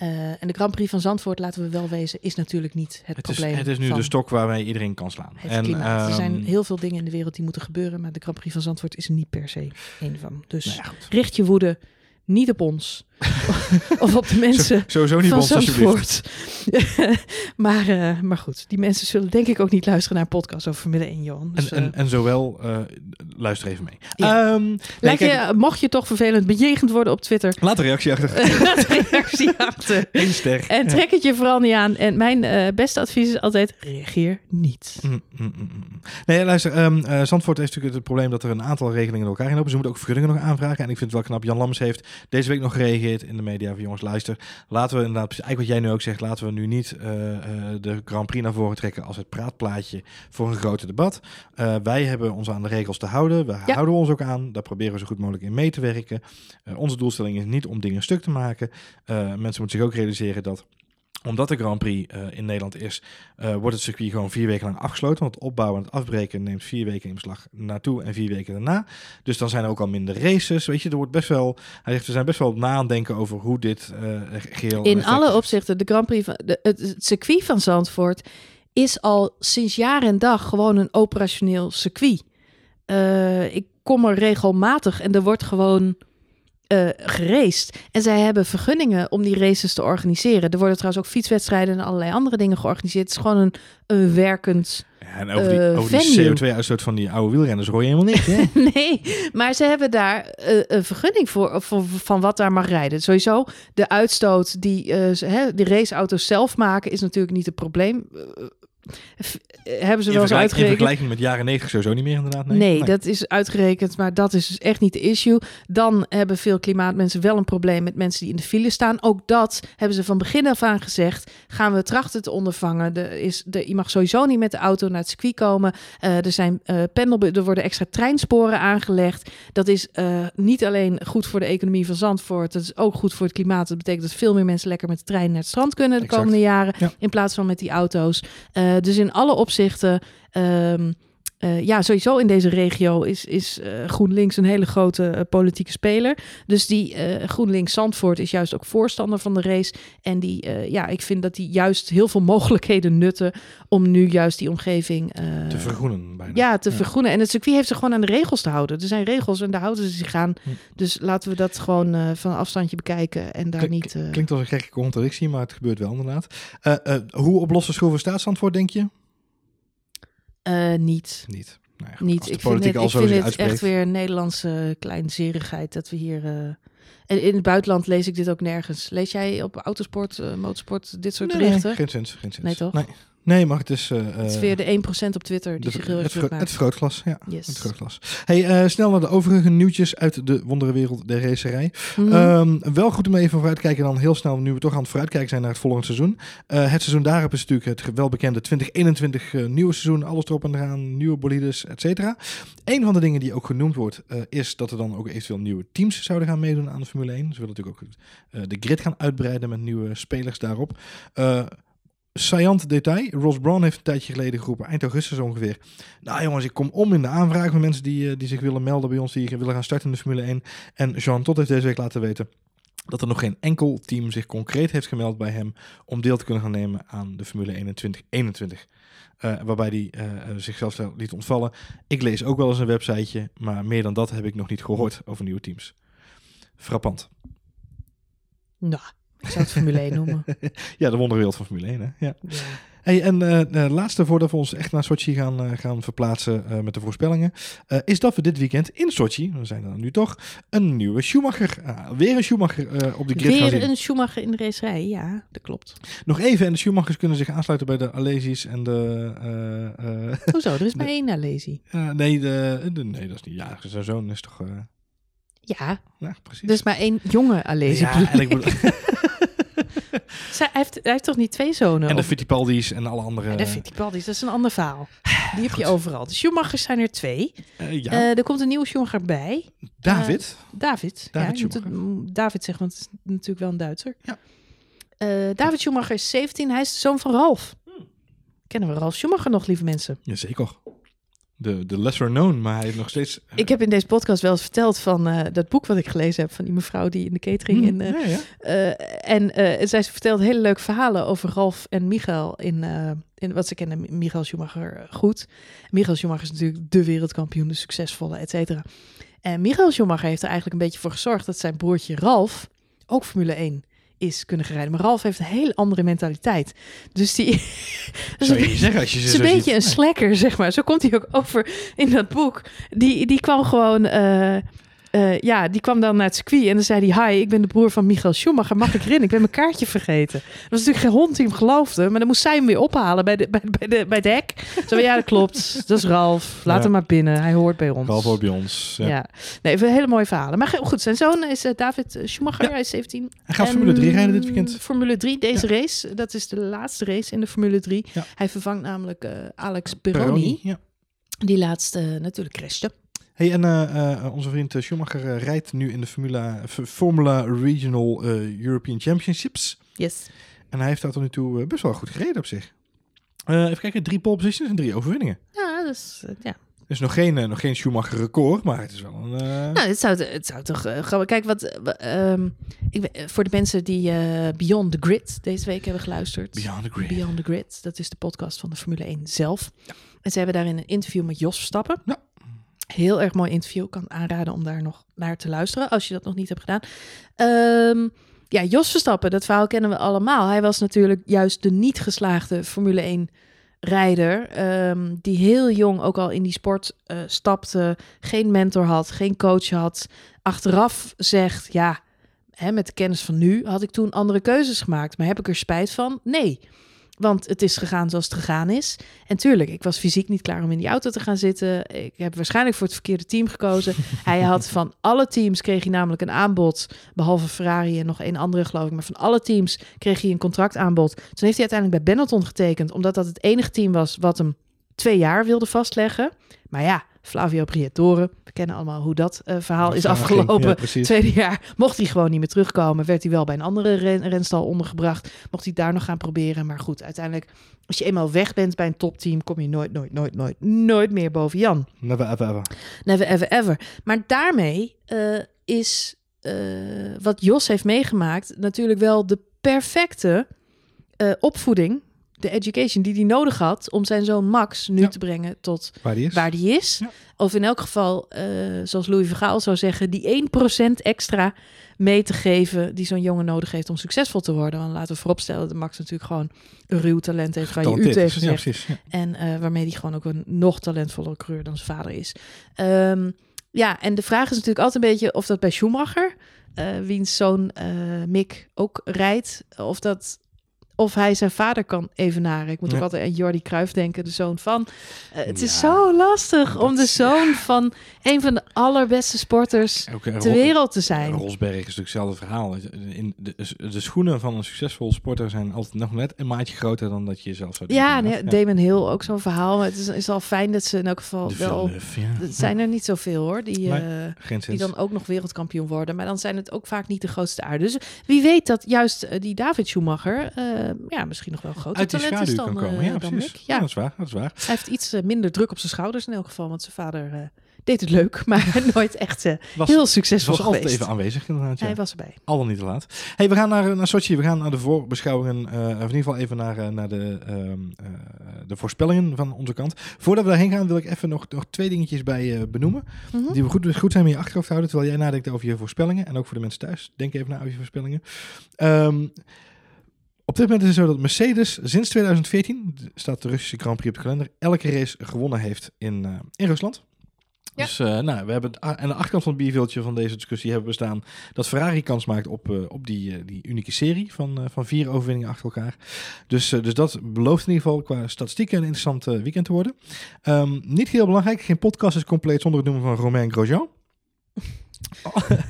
Eh, en de Grand Prix van Zandvoort, laten we wel wezen, is natuurlijk niet het, het, is, probleem. het is nu van de stok waarmee iedereen kan slaan. Het klimaat. er zijn ehm, heel veel dingen in de wereld die moeten gebeuren, maar de Grand Prix van Zandvoort is er niet per se één van. Dus nou ja, richt je woede niet op ons of op de mensen Sowieso niet van ons, alsjeblieft. Zandvoort. maar, eh, maar goed, die mensen zullen denk ik ook niet luisteren naar een podcast over Formule 1, Johan. Dus, En, en, eh, en zowel, eh, luister even mee. Ja. Ehm, nee, je, mocht je toch vervelend bejegend worden op Twitter, laat een reactie achter. laat een reactie achter. Eén ster. En trek het je vooral niet aan. En mijn beste advies is altijd, reageer niet. Mm, mm, mm. Nee, luister, eh, Zandvoort heeft natuurlijk het probleem dat er een aantal regelingen in elkaar in lopen. Ze moeten ook vergunningen nog aanvragen. En ik vind het wel knap, Jan Lammers heeft deze week nog gereageerd in de media van jongens, luister. Laten we inderdaad, eigenlijk wat jij nu ook zegt, laten we nu niet eh, eh, de Grand Prix naar voren trekken als het praatplaatje voor een grote debat. Eh, wij hebben ons aan de regels te houden. We Ja. houden ons ook aan. Daar proberen we zo goed mogelijk in mee te werken. Onze doelstelling is niet om dingen stuk te maken. Mensen moeten zich ook realiseren dat omdat de Grand Prix eh, in Nederland is, eh, wordt het circuit gewoon vier weken lang afgesloten. Want het opbouwen en het afbreken neemt vier weken in beslag naartoe en vier weken daarna. Dus dan zijn er ook al minder races. Weet je, er wordt best wel. Hij zegt, we zijn best wel na aan denken over hoe dit eh geheel. In alle opzichten, de Grand Prix van de, het, het circuit van Zandvoort is al sinds jaar en dag gewoon een operationeel circuit. Ik kom er regelmatig en er wordt gewoon geraced. En zij hebben vergunningen om die races te organiseren. Er worden trouwens ook fietswedstrijden en allerlei andere dingen georganiseerd. Het is gewoon een, een werkend Ja, en over die, eh, over die venue. CO2-uitstoot van die oude wielrenners hoor je helemaal niks. Hè? Nee, maar ze hebben daar eh, een vergunning voor, voor van wat daar mag rijden. Sowieso de uitstoot die ze- hè, de raceauto's zelf maken is natuurlijk niet het probleem. Eh, hebben ze In, wel eens in uitgerekend? vergelijking met jaren 90 sowieso niet meer inderdaad. Nee, Nee, dat is uitgerekend, maar dat is dus echt niet de issue. Dan hebben veel klimaatmensen wel een probleem met mensen die in de file staan. Ook dat hebben ze van begin af aan gezegd. Gaan we trachten te ondervangen. Er is, de, je mag sowieso niet met de auto naar het circuit komen. Eh, er, zijn, eh pendel, er worden extra treinsporen aangelegd. Dat is niet alleen goed voor de economie van Zandvoort. Dat is ook goed voor het klimaat. Dat betekent dat veel meer mensen lekker met de trein naar het strand kunnen de Exact. komende jaren. Ja. In plaats van met die auto's. Dus in alle opzichten. ehm, eh, ja, sowieso in deze regio is, is eh, GroenLinks een hele grote eh, politieke speler. Dus die GroenLinks Zandvoort is juist ook voorstander van de race. En die, ja, ik vind dat die juist heel veel mogelijkheden nutten om nu juist die omgeving Te vergroenen bijna. ja, te vergroenen. En het circuit heeft zich gewoon aan de regels te houden. Er zijn regels en daar houden ze zich aan. Hm. Dus laten we dat gewoon van afstandje bekijken en daar Klink- niet... Klinkt als een gekke contradictie, maar het gebeurt wel inderdaad. Hoe oplossen schroeven staat Zandvoort, denk je? Eh, niet. Niet. Goed, niet. Ik vind het, ik vind het uitspreekt. echt weer een Nederlandse kleinzerigheid dat we hier... eh, en in het buitenland lees ik dit ook nergens. Lees jij op autosport, eh, motorsport, dit soort Nee, berichten? Nee, geen zins, geen zins. Nee, toch? Nee, nee maar het is... eh, het is eh, weer de 1% op Twitter die zich heel erg het, het maakt. vergrootglas, ja. Yes. Het vergrootglas. Hey, eh, snel naar de overige nieuwtjes uit de wonderenwereld der racerij. Mhm. Ehm, wel goed om even vooruit te kijken dan heel snel, nu we toch aan het vooruitkijken zijn naar het volgende seizoen. Eh, het seizoen daarop is natuurlijk het welbekende 2021 eh, nieuwe seizoen. Alles erop en eraan, nieuwe bolides, et cetera. Een van de dingen die ook genoemd wordt, eh, is dat er dan ook eventueel nieuwe teams zouden gaan meedoen aan de Formule 1. Ze willen natuurlijk ook eh, de grid gaan uitbreiden met nieuwe spelers daarop. Saillant detail. Ross Brown heeft een tijdje geleden geroepen, eind augustus ongeveer. Nou jongens, ik kom om in de aanvraag van mensen die, eh, die zich willen melden bij ons, die willen gaan starten in de Formule 1. En Jean Todt heeft deze week laten weten dat er nog geen enkel team zich concreet heeft gemeld bij hem om deel te kunnen gaan nemen aan de Formule 1 in 2021. Eh, waarbij hij eh, eh, zichzelf liet ontvallen. Ik lees ook wel eens een websiteje, maar meer dan dat heb ik nog niet gehoord over nieuwe teams. Frappant. Nou, ik zou het Formule 1 noemen. Ja, de wonderwereld van Formule 1, hè? Ja. Ja. Hey, en eh, eh, laatste voordat we ons echt naar Sochi gaan, eh, gaan verplaatsen eh, met de voorspellingen, eh, is dat we dit weekend in Sochi, we zijn er nu toch, een nieuwe Schumacher, weer een Schumacher eh, op de grid gaan zien. Weer een Schumacher in de racerij, ja, dat klopt. Nog even, en de Schumachers kunnen zich aansluiten bij de Alesi's en de... eh, eh, Hoezo, er is maar één Alesi. eh, nee, de, de- nee, dat is niet. Ja, zijn zoon is toch... eh, Ja, ja, precies. er is maar één jonge Alesi. ja, en ik bedoel, Zij, hij, heeft, hij heeft toch niet twee zonen? En de Fittipaldi's en alle andere... Ja, de Fittipaldis, dat is een ander verhaal. Die heb je overal. De Schumachers zijn er twee. eh, ja, Eh, er komt een nieuwe Schumacher bij. David. David. David ja, het mm, David zeggen, want het is natuurlijk wel een Duitser. Ja. Eh, David Schumacher is 17. Hij is de zoon van Ralf. Hmm. Kennen we Ralf Schumacher nog, lieve mensen? Jazeker. De, de lesser known, maar hij heeft nog steeds... eh, Ik heb in deze podcast wel eens verteld van eh, dat boek wat ik gelezen heb van die mevrouw die in de catering hm, in, ja, ja. Eh, en zij vertelt hele leuke verhalen over Ralf en Michael in, in wat ze kennen, Michael Schumacher goed. Michael Schumacher is natuurlijk de wereldkampioen, de succesvolle, et cetera. En Michael Schumacher heeft er eigenlijk een beetje voor gezorgd dat zijn broertje Ralf ook Formule 1 is kunnen gaan rijden. Maar Ralf heeft een hele andere mentaliteit. Dus die... is een zeggen als je is een beetje een slacker, zeg maar. Zo komt hij ook over in dat boek. Die, die kwam gewoon... eh, eh, ja, die kwam dan naar het circuit en dan zei hij... Hi, ik ben de broer van Michael Schumacher. Mag ik erin? Ik ben mijn kaartje vergeten. Er was natuurlijk geen hond die hem geloofde. Maar dan moest zij hem weer ophalen bij, de, bij, bij, de, bij het hek. Zo, ja, dat klopt. Dat is Ralf. Laat Ja. hem maar binnen. Hij hoort bij ons. Ralf hoort bij ons. Ja. Ja. Nee, hele mooie verhalen. Maar goed, zijn zoon is eh, David Schumacher. Ja. Hij is 17. Hij gaat En Formule 3 rijden dit weekend. Formule 3, deze race. Dat is de laatste race in de Formule 3. Ja. Hij vervangt namelijk eh, Alex Peroni, Ja. die laatst eh, natuurlijk crashte. Hey, en eh, eh, onze vriend eh, Schumacher rijdt nu in de Formula, Formula Regional European Championships. Yes. En hij heeft daar tot nu toe best wel goed gereden op zich. Even kijken, drie pole positions en drie overwinningen. Ja, dus ja. Dus nog geen, nog geen Schumacher record, maar het is wel een... Nou, het zou, het zou toch uh. Kijk, wat... eh, wa- ehm, ik, voor de mensen die Beyond the Grid deze week hebben geluisterd. Beyond the Grid. Beyond the Grid, dat is de podcast van de Formule 1 zelf. En ze hebben daarin een interview met Jos Verstappen. Ja. Heel erg mooi interview. Kan aanraden om daar nog naar te luisteren, als je dat nog niet hebt gedaan. Ehm, ja, Jos Verstappen, dat verhaal kennen we allemaal. Hij was natuurlijk juist de niet geslaagde Formule 1 rijder. ehm, die heel jong ook al in die sport eh, stapte. Geen mentor had, geen coach had. Achteraf zegt, ja, hè, met de kennis van nu had ik toen andere keuzes gemaakt. Maar heb ik er spijt van? Nee. Want het is gegaan zoals het gegaan is. En tuurlijk, ik was fysiek niet klaar om in die auto te gaan zitten. Ik heb waarschijnlijk voor het verkeerde team gekozen. hij had van alle teams kreeg hij namelijk een aanbod. Behalve Ferrari en nog één andere geloof ik. Maar van alle teams kreeg hij een contractaanbod. Toen heeft hij uiteindelijk bij Benetton getekend. Omdat dat het enige team was wat hem twee jaar wilde vastleggen. Maar ja, Flavio Briatore. We kennen allemaal hoe dat eh, verhaal is afgelopen. Ja. Tweede jaar mocht hij gewoon niet meer terugkomen. Werd hij wel bij een andere ren renstal ondergebracht. Mocht hij daar nog gaan proberen. Maar goed, uiteindelijk, als je eenmaal weg bent bij een topteam, kom je nooit, nooit, nooit, nooit, nooit meer boven Jan. Never ever ever. Never, ever, ever. Maar daarmee eh, is eh, wat Jos heeft meegemaakt natuurlijk wel de perfecte opvoeding. De education die hij nodig had om zijn zoon Max nu Ja. te brengen tot Waar die is. waar die is. Ja. Of in elk geval, eh, zoals Louis Vergaal zou zeggen, die 1% extra mee te geven die zo'n jongen nodig heeft om succesvol te worden. Want laten we vooropstellen dat Max natuurlijk gewoon een ruw talent heeft waar je u tegen Ja, zegt. precies. Ja. En eh, waarmee hij gewoon ook een nog talentvollere coureur dan zijn vader is. Ehm, ja, en de vraag is natuurlijk altijd een beetje of dat bij Schumacher, eh, wiens zoon eh, Mick ook rijdt, of dat... Of hij zijn vader kan evenaren. Ik moet Ja. ook altijd aan Jordi Cruijff denken, de zoon van. Eh, het is Ja, zo lastig om de zoon van een van de allerbeste sporters eh, ter wereld te zijn. Rosberg is natuurlijk hetzelfde verhaal. In de, de schoenen van een succesvol sporter zijn altijd nog net een maatje groter dan dat je jezelf zou Ja, denken. nee, Damon Hill ook zo'n verhaal. Maar het is, is al fijn dat ze in elk geval De wel... Ja. Het zijn er niet zoveel hoor, die, eh, Geen die dan ook nog wereldkampioen worden. Maar dan zijn het ook vaak niet de grootste aarde. Dus wie weet dat juist eh, die David Schumacher eh, ja, misschien nog wel groter Uit die talent is dan, kan komen. eh, Ja, dan precies. Mick. Ja, Ja, dat is waar. Dat is waar. hij heeft iets eh, minder druk op zijn schouders in elk geval. Want zijn vader eh, deed het leuk, maar nooit echt eh, Was, heel succesvol was altijd geweest. even aanwezig inderdaad. Ja. Hij was erbij. Al dan niet te laat. Hey, we gaan naar, naar Sochi. We gaan naar de voorbeschouwingen. eh, of in ieder geval even naar, eh, naar de, ehm, eh, de voorspellingen van onze kant. Voordat we daarheen gaan, wil ik even nog, nog twee dingetjes bij eh, benoemen. Mhm. Die we goed, goed zijn om in je achterhoofd te houden. Terwijl jij nadenkt over je voorspellingen. En ook voor de mensen thuis. Denk even na over je voorspellingen. Ehm, op dit moment is het zo dat Mercedes sinds 2014, staat de Russische Grand Prix op de kalender, elke race gewonnen heeft in, eh, in Rusland. Ja. Dus eh, nou, we hebben aan de achterkant van het bierveeltje van deze discussie hebben we staan dat Ferrari kans maakt op, eh, op die, die unieke serie van, van vier overwinningen achter elkaar. Dus, dus dat belooft in ieder geval qua statistieken een interessant weekend te worden. Ehm, niet heel belangrijk, geen podcast is compleet zonder het noemen van Romain Grosjean.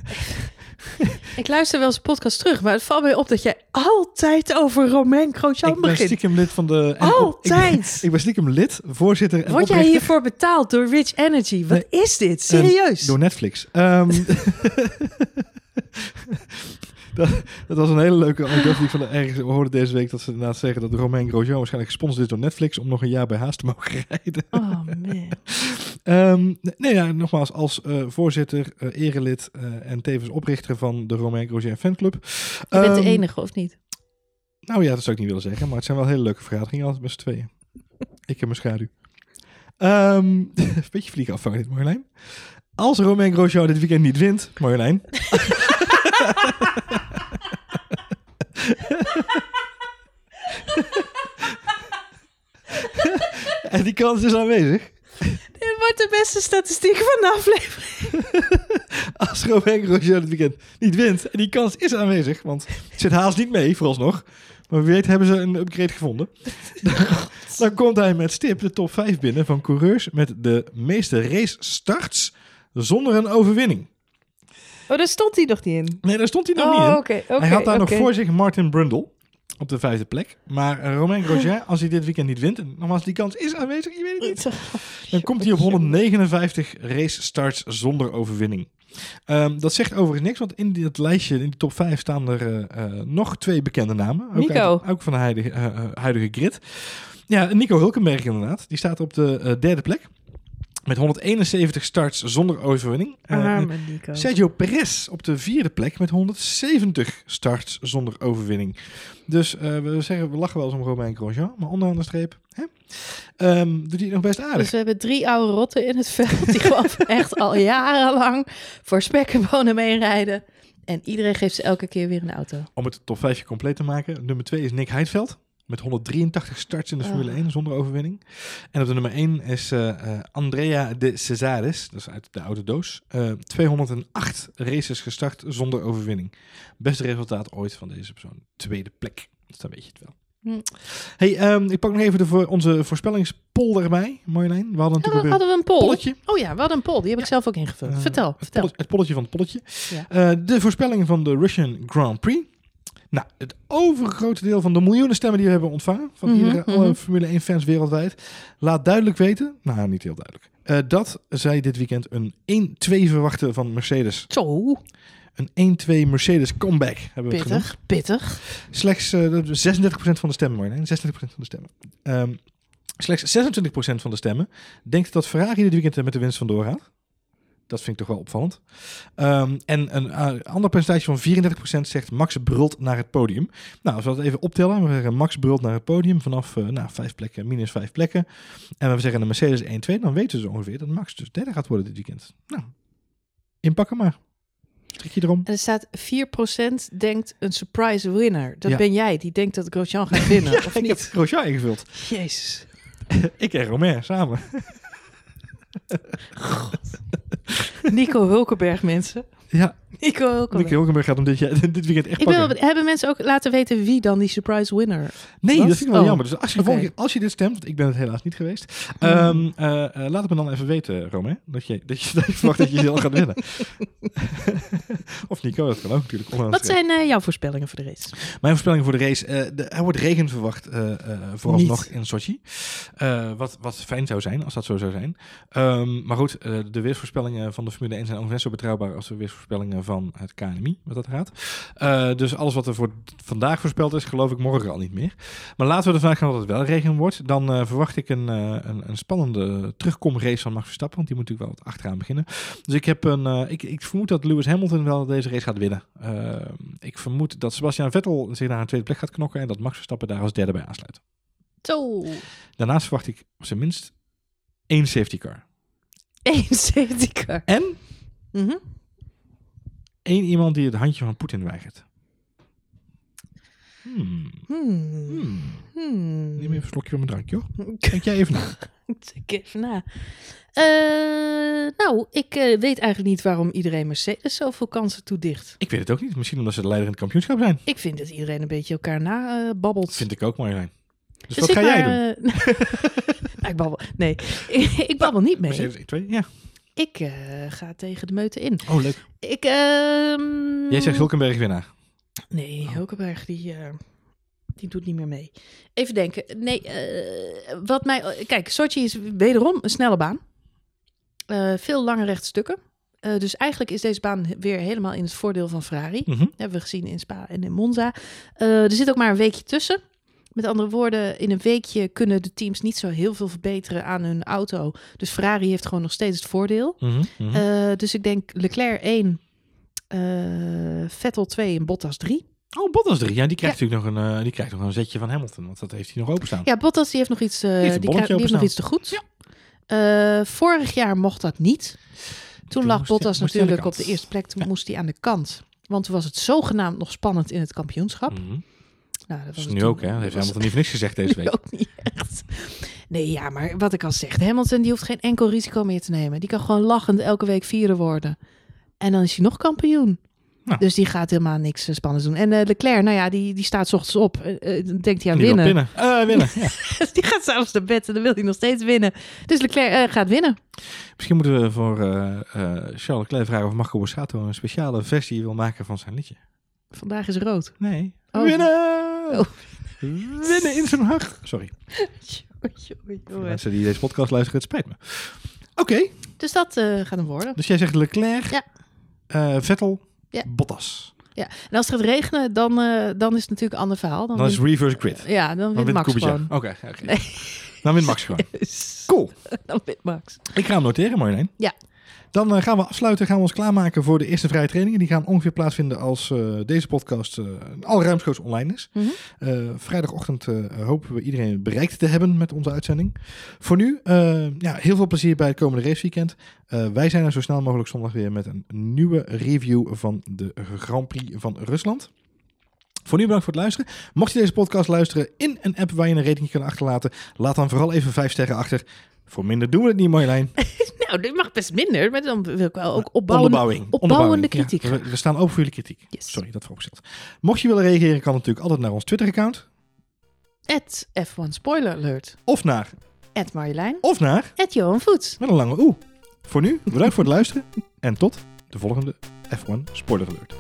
Ik luister wel eens een podcast terug, maar het valt mij op dat jij altijd over Romain Grosjean ik ben begint. stiekem lid van de... op- Altijd. Ik, ik ben stiekem lid, voorzitter en Word jij hiervoor betaald door Rich Energy? Wat is dit? Serieus? door Netflix. Ehm, dat, dat was een hele leuke anekdote die ik van de, ergens hoorde deze week. Dat ze inderdaad zeggen dat Romain Grosjean waarschijnlijk gesponsord is door Netflix om nog een jaar bij Haas te mogen rijden. Oh man. Ehm, nee, ja, nogmaals, als eh, voorzitter, eh, erelid eh, en tevens oprichter van de Romain Grosjean fanclub. Je bent de Ehm, enige, of niet? Nou ja, dat zou ik niet willen zeggen, maar het zijn wel hele leuke vergaderingen altijd met z'n tweeën. ik heb mijn schaduw. Ehm een beetje vliegen afvangen dit, Marjolein. Als Romain Grosjean dit weekend niet wint, Marjolein... en die kans is aanwezig. Dit wordt de beste statistiek van de aflevering. Als Romain Grosjean dit weekend niet wint, en die kans is aanwezig, want het zit haast niet mee, vooralsnog. Maar wie weet hebben ze een upgrade gevonden. Dan komt hij met stip de top 5 binnen van coureurs met de meeste race starts zonder een overwinning. Oh, daar stond hij nog niet in. Nee, daar stond hij nog oh, niet in. hij had daar nog voor zich Martin Brundle op de vijfde plek. Maar eh, Romain Grosjean, als hij dit weekend niet wint, en nogmaals, die kans is aanwezig, je weet het niet. Dan komt hij op 159 race starts zonder overwinning. Ehm, dat zegt overigens niks, want in dit lijstje, in die top 5, staan er eh, eh, nog twee bekende namen. Ook, Nico. uit- ook van de huidige, eh, huidige grid. Ja, Nico Hulkenberg inderdaad. Die staat op de derde plek. Met 171 starts zonder overwinning. Eh, Arme Nico. Sergio Perez op de vierde plek met 170 starts zonder overwinning. Dus eh, we zeggen, we lachen wel eens om Romain Grosjean, maar onderaan de streep hè? Ehm, doet hij het nog best aardig. Dus we hebben drie oude rotten in het veld die gewoon echt al jarenlang voor spek en bonen meerijden. En iedereen geeft ze elke keer weer een auto. Om het top 5 compleet te maken, nummer 2 is Nick Heidveld. Met 183 starts in de Formule Ah. 1 zonder overwinning. En op de nummer 1 is eh, eh, Andrea de Cesaris, dat is uit de oude doos. Eh, 208 races gestart zonder overwinning. Beste resultaat ooit van deze persoon. Tweede plek. Dus dan weet je het wel. Hm. Hey, ehm, ik pak nog even de voor, onze voorspellingspol erbij, Marjolein. We hadden natuurlijk weer hadden we een poll? polletje. Oh ja, we hadden een poll. Die heb ik zelf ook ingevuld. Eh, vertel, het, vertel. polletje, het polletje van het polletje. Ja. Eh, de voorspellingen van de Russian Grand Prix. Nou, het overgrote deel van de miljoenen stemmen die we hebben ontvangen... van Mhm, iedere, mhm. alle Formule 1-fans wereldwijd... laat duidelijk weten, nou niet heel duidelijk... eh, dat zij dit weekend een 1-2 verwachten van Mercedes. Zo, Een 1-2 Mercedes comeback hebben we het genoemd. pittig, pittig. Slechts eh, dat is 36% van de stemmen, Marjolein. 36% van de stemmen. Ehm, slechts 26% van de stemmen denkt dat Ferrari dit weekend met de winst vandoor gaat. Dat vind ik toch wel opvallend. Ehm, en een eh, ander percentage van 34% zegt Max brult naar het podium. Nou, als we dat even optellen. We zeggen Max brult naar het podium vanaf eh nou, vijf plekken, minus vijf plekken. En we zeggen de Mercedes 1-2. Dan weten ze ongeveer dat Max dus derde gaat worden dit weekend. Nou, inpakken maar. Strik je erom. En er staat 4% denkt een surprise winner. Dat Ja. ben jij, die denkt dat Grosjean gaat winnen, of ik heb niet? Grosjean ingevuld. Jezus. ik en Romain samen. Nico Hulkenberg, mensen. Ja, Nico Hulkenberg. Nicky Hulkenberg gaat hem dit, jaar, dit weekend echt Ik pakken. wil, hebben mensen ook laten weten wie dan die surprise winner nee, was? dat vind ik wel Oh, jammer. Dus als je, volgende als je dit stemt, want ik ben het helaas niet geweest. Hmm. ehm, eh, eh, laat het me dan even weten, Romain. Dat je, dat je, dat je verwacht dat je gaat winnen. of Nico, dat kan ook natuurlijk. Wat zijn eh, jouw voorspellingen voor de race? Mijn voorspelling voor de race. de, er wordt regen verwacht vooralsnog in Sochi. Wat, wat fijn zou zijn als dat zo zou zijn. Ehm, maar goed, de weersvoorspellingen van de Formule 1 zijn ongeveer zo betrouwbaar als de weersvoorspellingen van het KNMI, wat dat gaat. Eh, dus alles wat er voor vandaag voorspeld is, geloof ik morgen al niet meer. Maar laten we ervan uitgaan dat het wel regen wordt. Dan eh, verwacht ik een, eh, een, een spannende terugkomrace van Max Verstappen. Want die moet natuurlijk wel wat achteraan beginnen. Dus ik, heb een, ik, ik vermoed dat Lewis Hamilton wel deze race gaat winnen. Ik vermoed dat Sebastian Vettel zich naar een tweede plek gaat knokken. En dat Max Verstappen daar als derde bij aansluit. Zo. Daarnaast verwacht ik op zijn minst één safety car. Eén safety car. En Mhm. Één iemand die het handje van Poetin weigert. Hmm. Hmm. Hmm. Hmm. Neem even een slokje van mijn drankje hoor. Denk jij even na. Ik even na. Eh, nou, ik eh, weet eigenlijk niet waarom iedereen Mercedes zoveel kansen toedicht. Ik weet het ook niet. Misschien omdat ze de leider in het kampioenschap zijn. Ik vind dat iedereen een beetje elkaar na eh. Vind ik ook Marjolein. Dus, Dus wat ga jij doen? nou, ik babbel. Nee, ik babbel niet mee. Mercedes 1, 2, ja. Ik eh, ga tegen de meute in. Oh, leuk. Ik, ehm, Jij zegt Hulkenberg winnaar. Nee, Hulkenberg die, eh, die doet niet meer mee. Even denken. Nee, eh, wat mij... Kijk, Sochi is wederom een snelle baan. Veel lange rechtstukken. Eh, dus eigenlijk is deze baan weer helemaal in het voordeel van Ferrari. Mhm. hebben we gezien in Spa en in Monza. Er zit ook maar een weekje tussen. Met andere woorden, in een weekje kunnen de teams niet zo heel veel verbeteren aan hun auto. Dus Ferrari heeft gewoon nog steeds het voordeel. Mhm, mhm. Eh, dus ik denk Leclerc 1, eh, Vettel 2 en Bottas 3. oh, Bottas 3. Ja, die krijgt natuurlijk nog een, eh, die krijgt nog een zetje van Hamilton. Want dat heeft hij nog openstaan. Ja, Bottas die heeft nog iets, heeft die, krijgt- die heeft nog iets te goed. Vorig jaar mocht dat niet. Toen Toen lag Bottas hij de natuurlijk op de eerste plek. Toen Ja. moest hij aan de kant. Want toen was het zogenaamd nog spannend in het kampioenschap. Mhm. Nou, dat was is nu toen- ook, hè? Dat heeft was- Hamilton niet voor niks gezegd deze week. ook niet echt. Nee, ja, maar wat ik al zeg. Hamilton die hoeft geen enkel risico meer te nemen. Die kan gewoon lachend elke week vierde worden. En dan is hij nog kampioen. Nou. Dus die gaat helemaal niks eh, spannends doen. En eh, Leclerc, nou ja, die, die staat 's ochtends op. eh, eh, denkt hij aan Die winnen. Eh, winnen. Ja. die gaat s'avonds naar bed en dan wil hij nog steeds winnen. Dus Leclerc eh, gaat winnen. Misschien moeten we voor eh, eh, Charles Leclerc vragen of Marco Borsato een speciale versie wil maken van zijn liedje. Vandaag is rood. Nee. Oh. Winnen! Oh. Winnen in zijn hart. Sorry. Voor de mensen die deze podcast luisteren, het spijt me. Oké, Dus dat eh, gaat hem worden. dus jij zegt Leclerc, Ja. eh, Vettel, Ja. Bottas. Ja. En als het gaat regenen, dan, eh, dan is het natuurlijk een ander verhaal. Dan Dan is wint- reverse grid. ja, dan Dan wint wint Max Kubica. gewoon. Oké, oké. Dan wint Max gewoon. Cool. dan wint Max. Ik ga hem noteren, Marjolein. Ja. Dan eh, gaan we afsluiten, gaan we ons klaarmaken voor de eerste vrije trainingen. Die gaan ongeveer plaatsvinden als eh, deze podcast eh al ruimschoots online is. Mhm. Vrijdagochtend hopen we iedereen bereikt te hebben met onze uitzending. Voor nu, ja, heel veel plezier bij het komende raceweekend. Wij zijn er zo snel mogelijk zondag weer met een nieuwe review van de Grand Prix van Rusland. Voor nu bedankt voor het luisteren. Mocht je deze podcast luisteren in een app waar je een rating kan achterlaten, laat dan vooral even vijf sterren achter. Voor minder doen we het niet, Marjolein. Nou, dit mag best minder, maar dan wil ik wel ook opbouwende Onderbouwing. kritiek Ja, we, we staan open voor jullie kritiek. Yes. Sorry, dat vooropgesteld. Mocht je willen reageren, kan natuurlijk altijd naar ons Twitter-account. At F1 Spoiler Alert. Of naar, At Marjolein. of naar, At Johan Voets. met een lange oe. Voor nu, bedankt voor het luisteren. En tot de volgende F1 Spoiler Alert.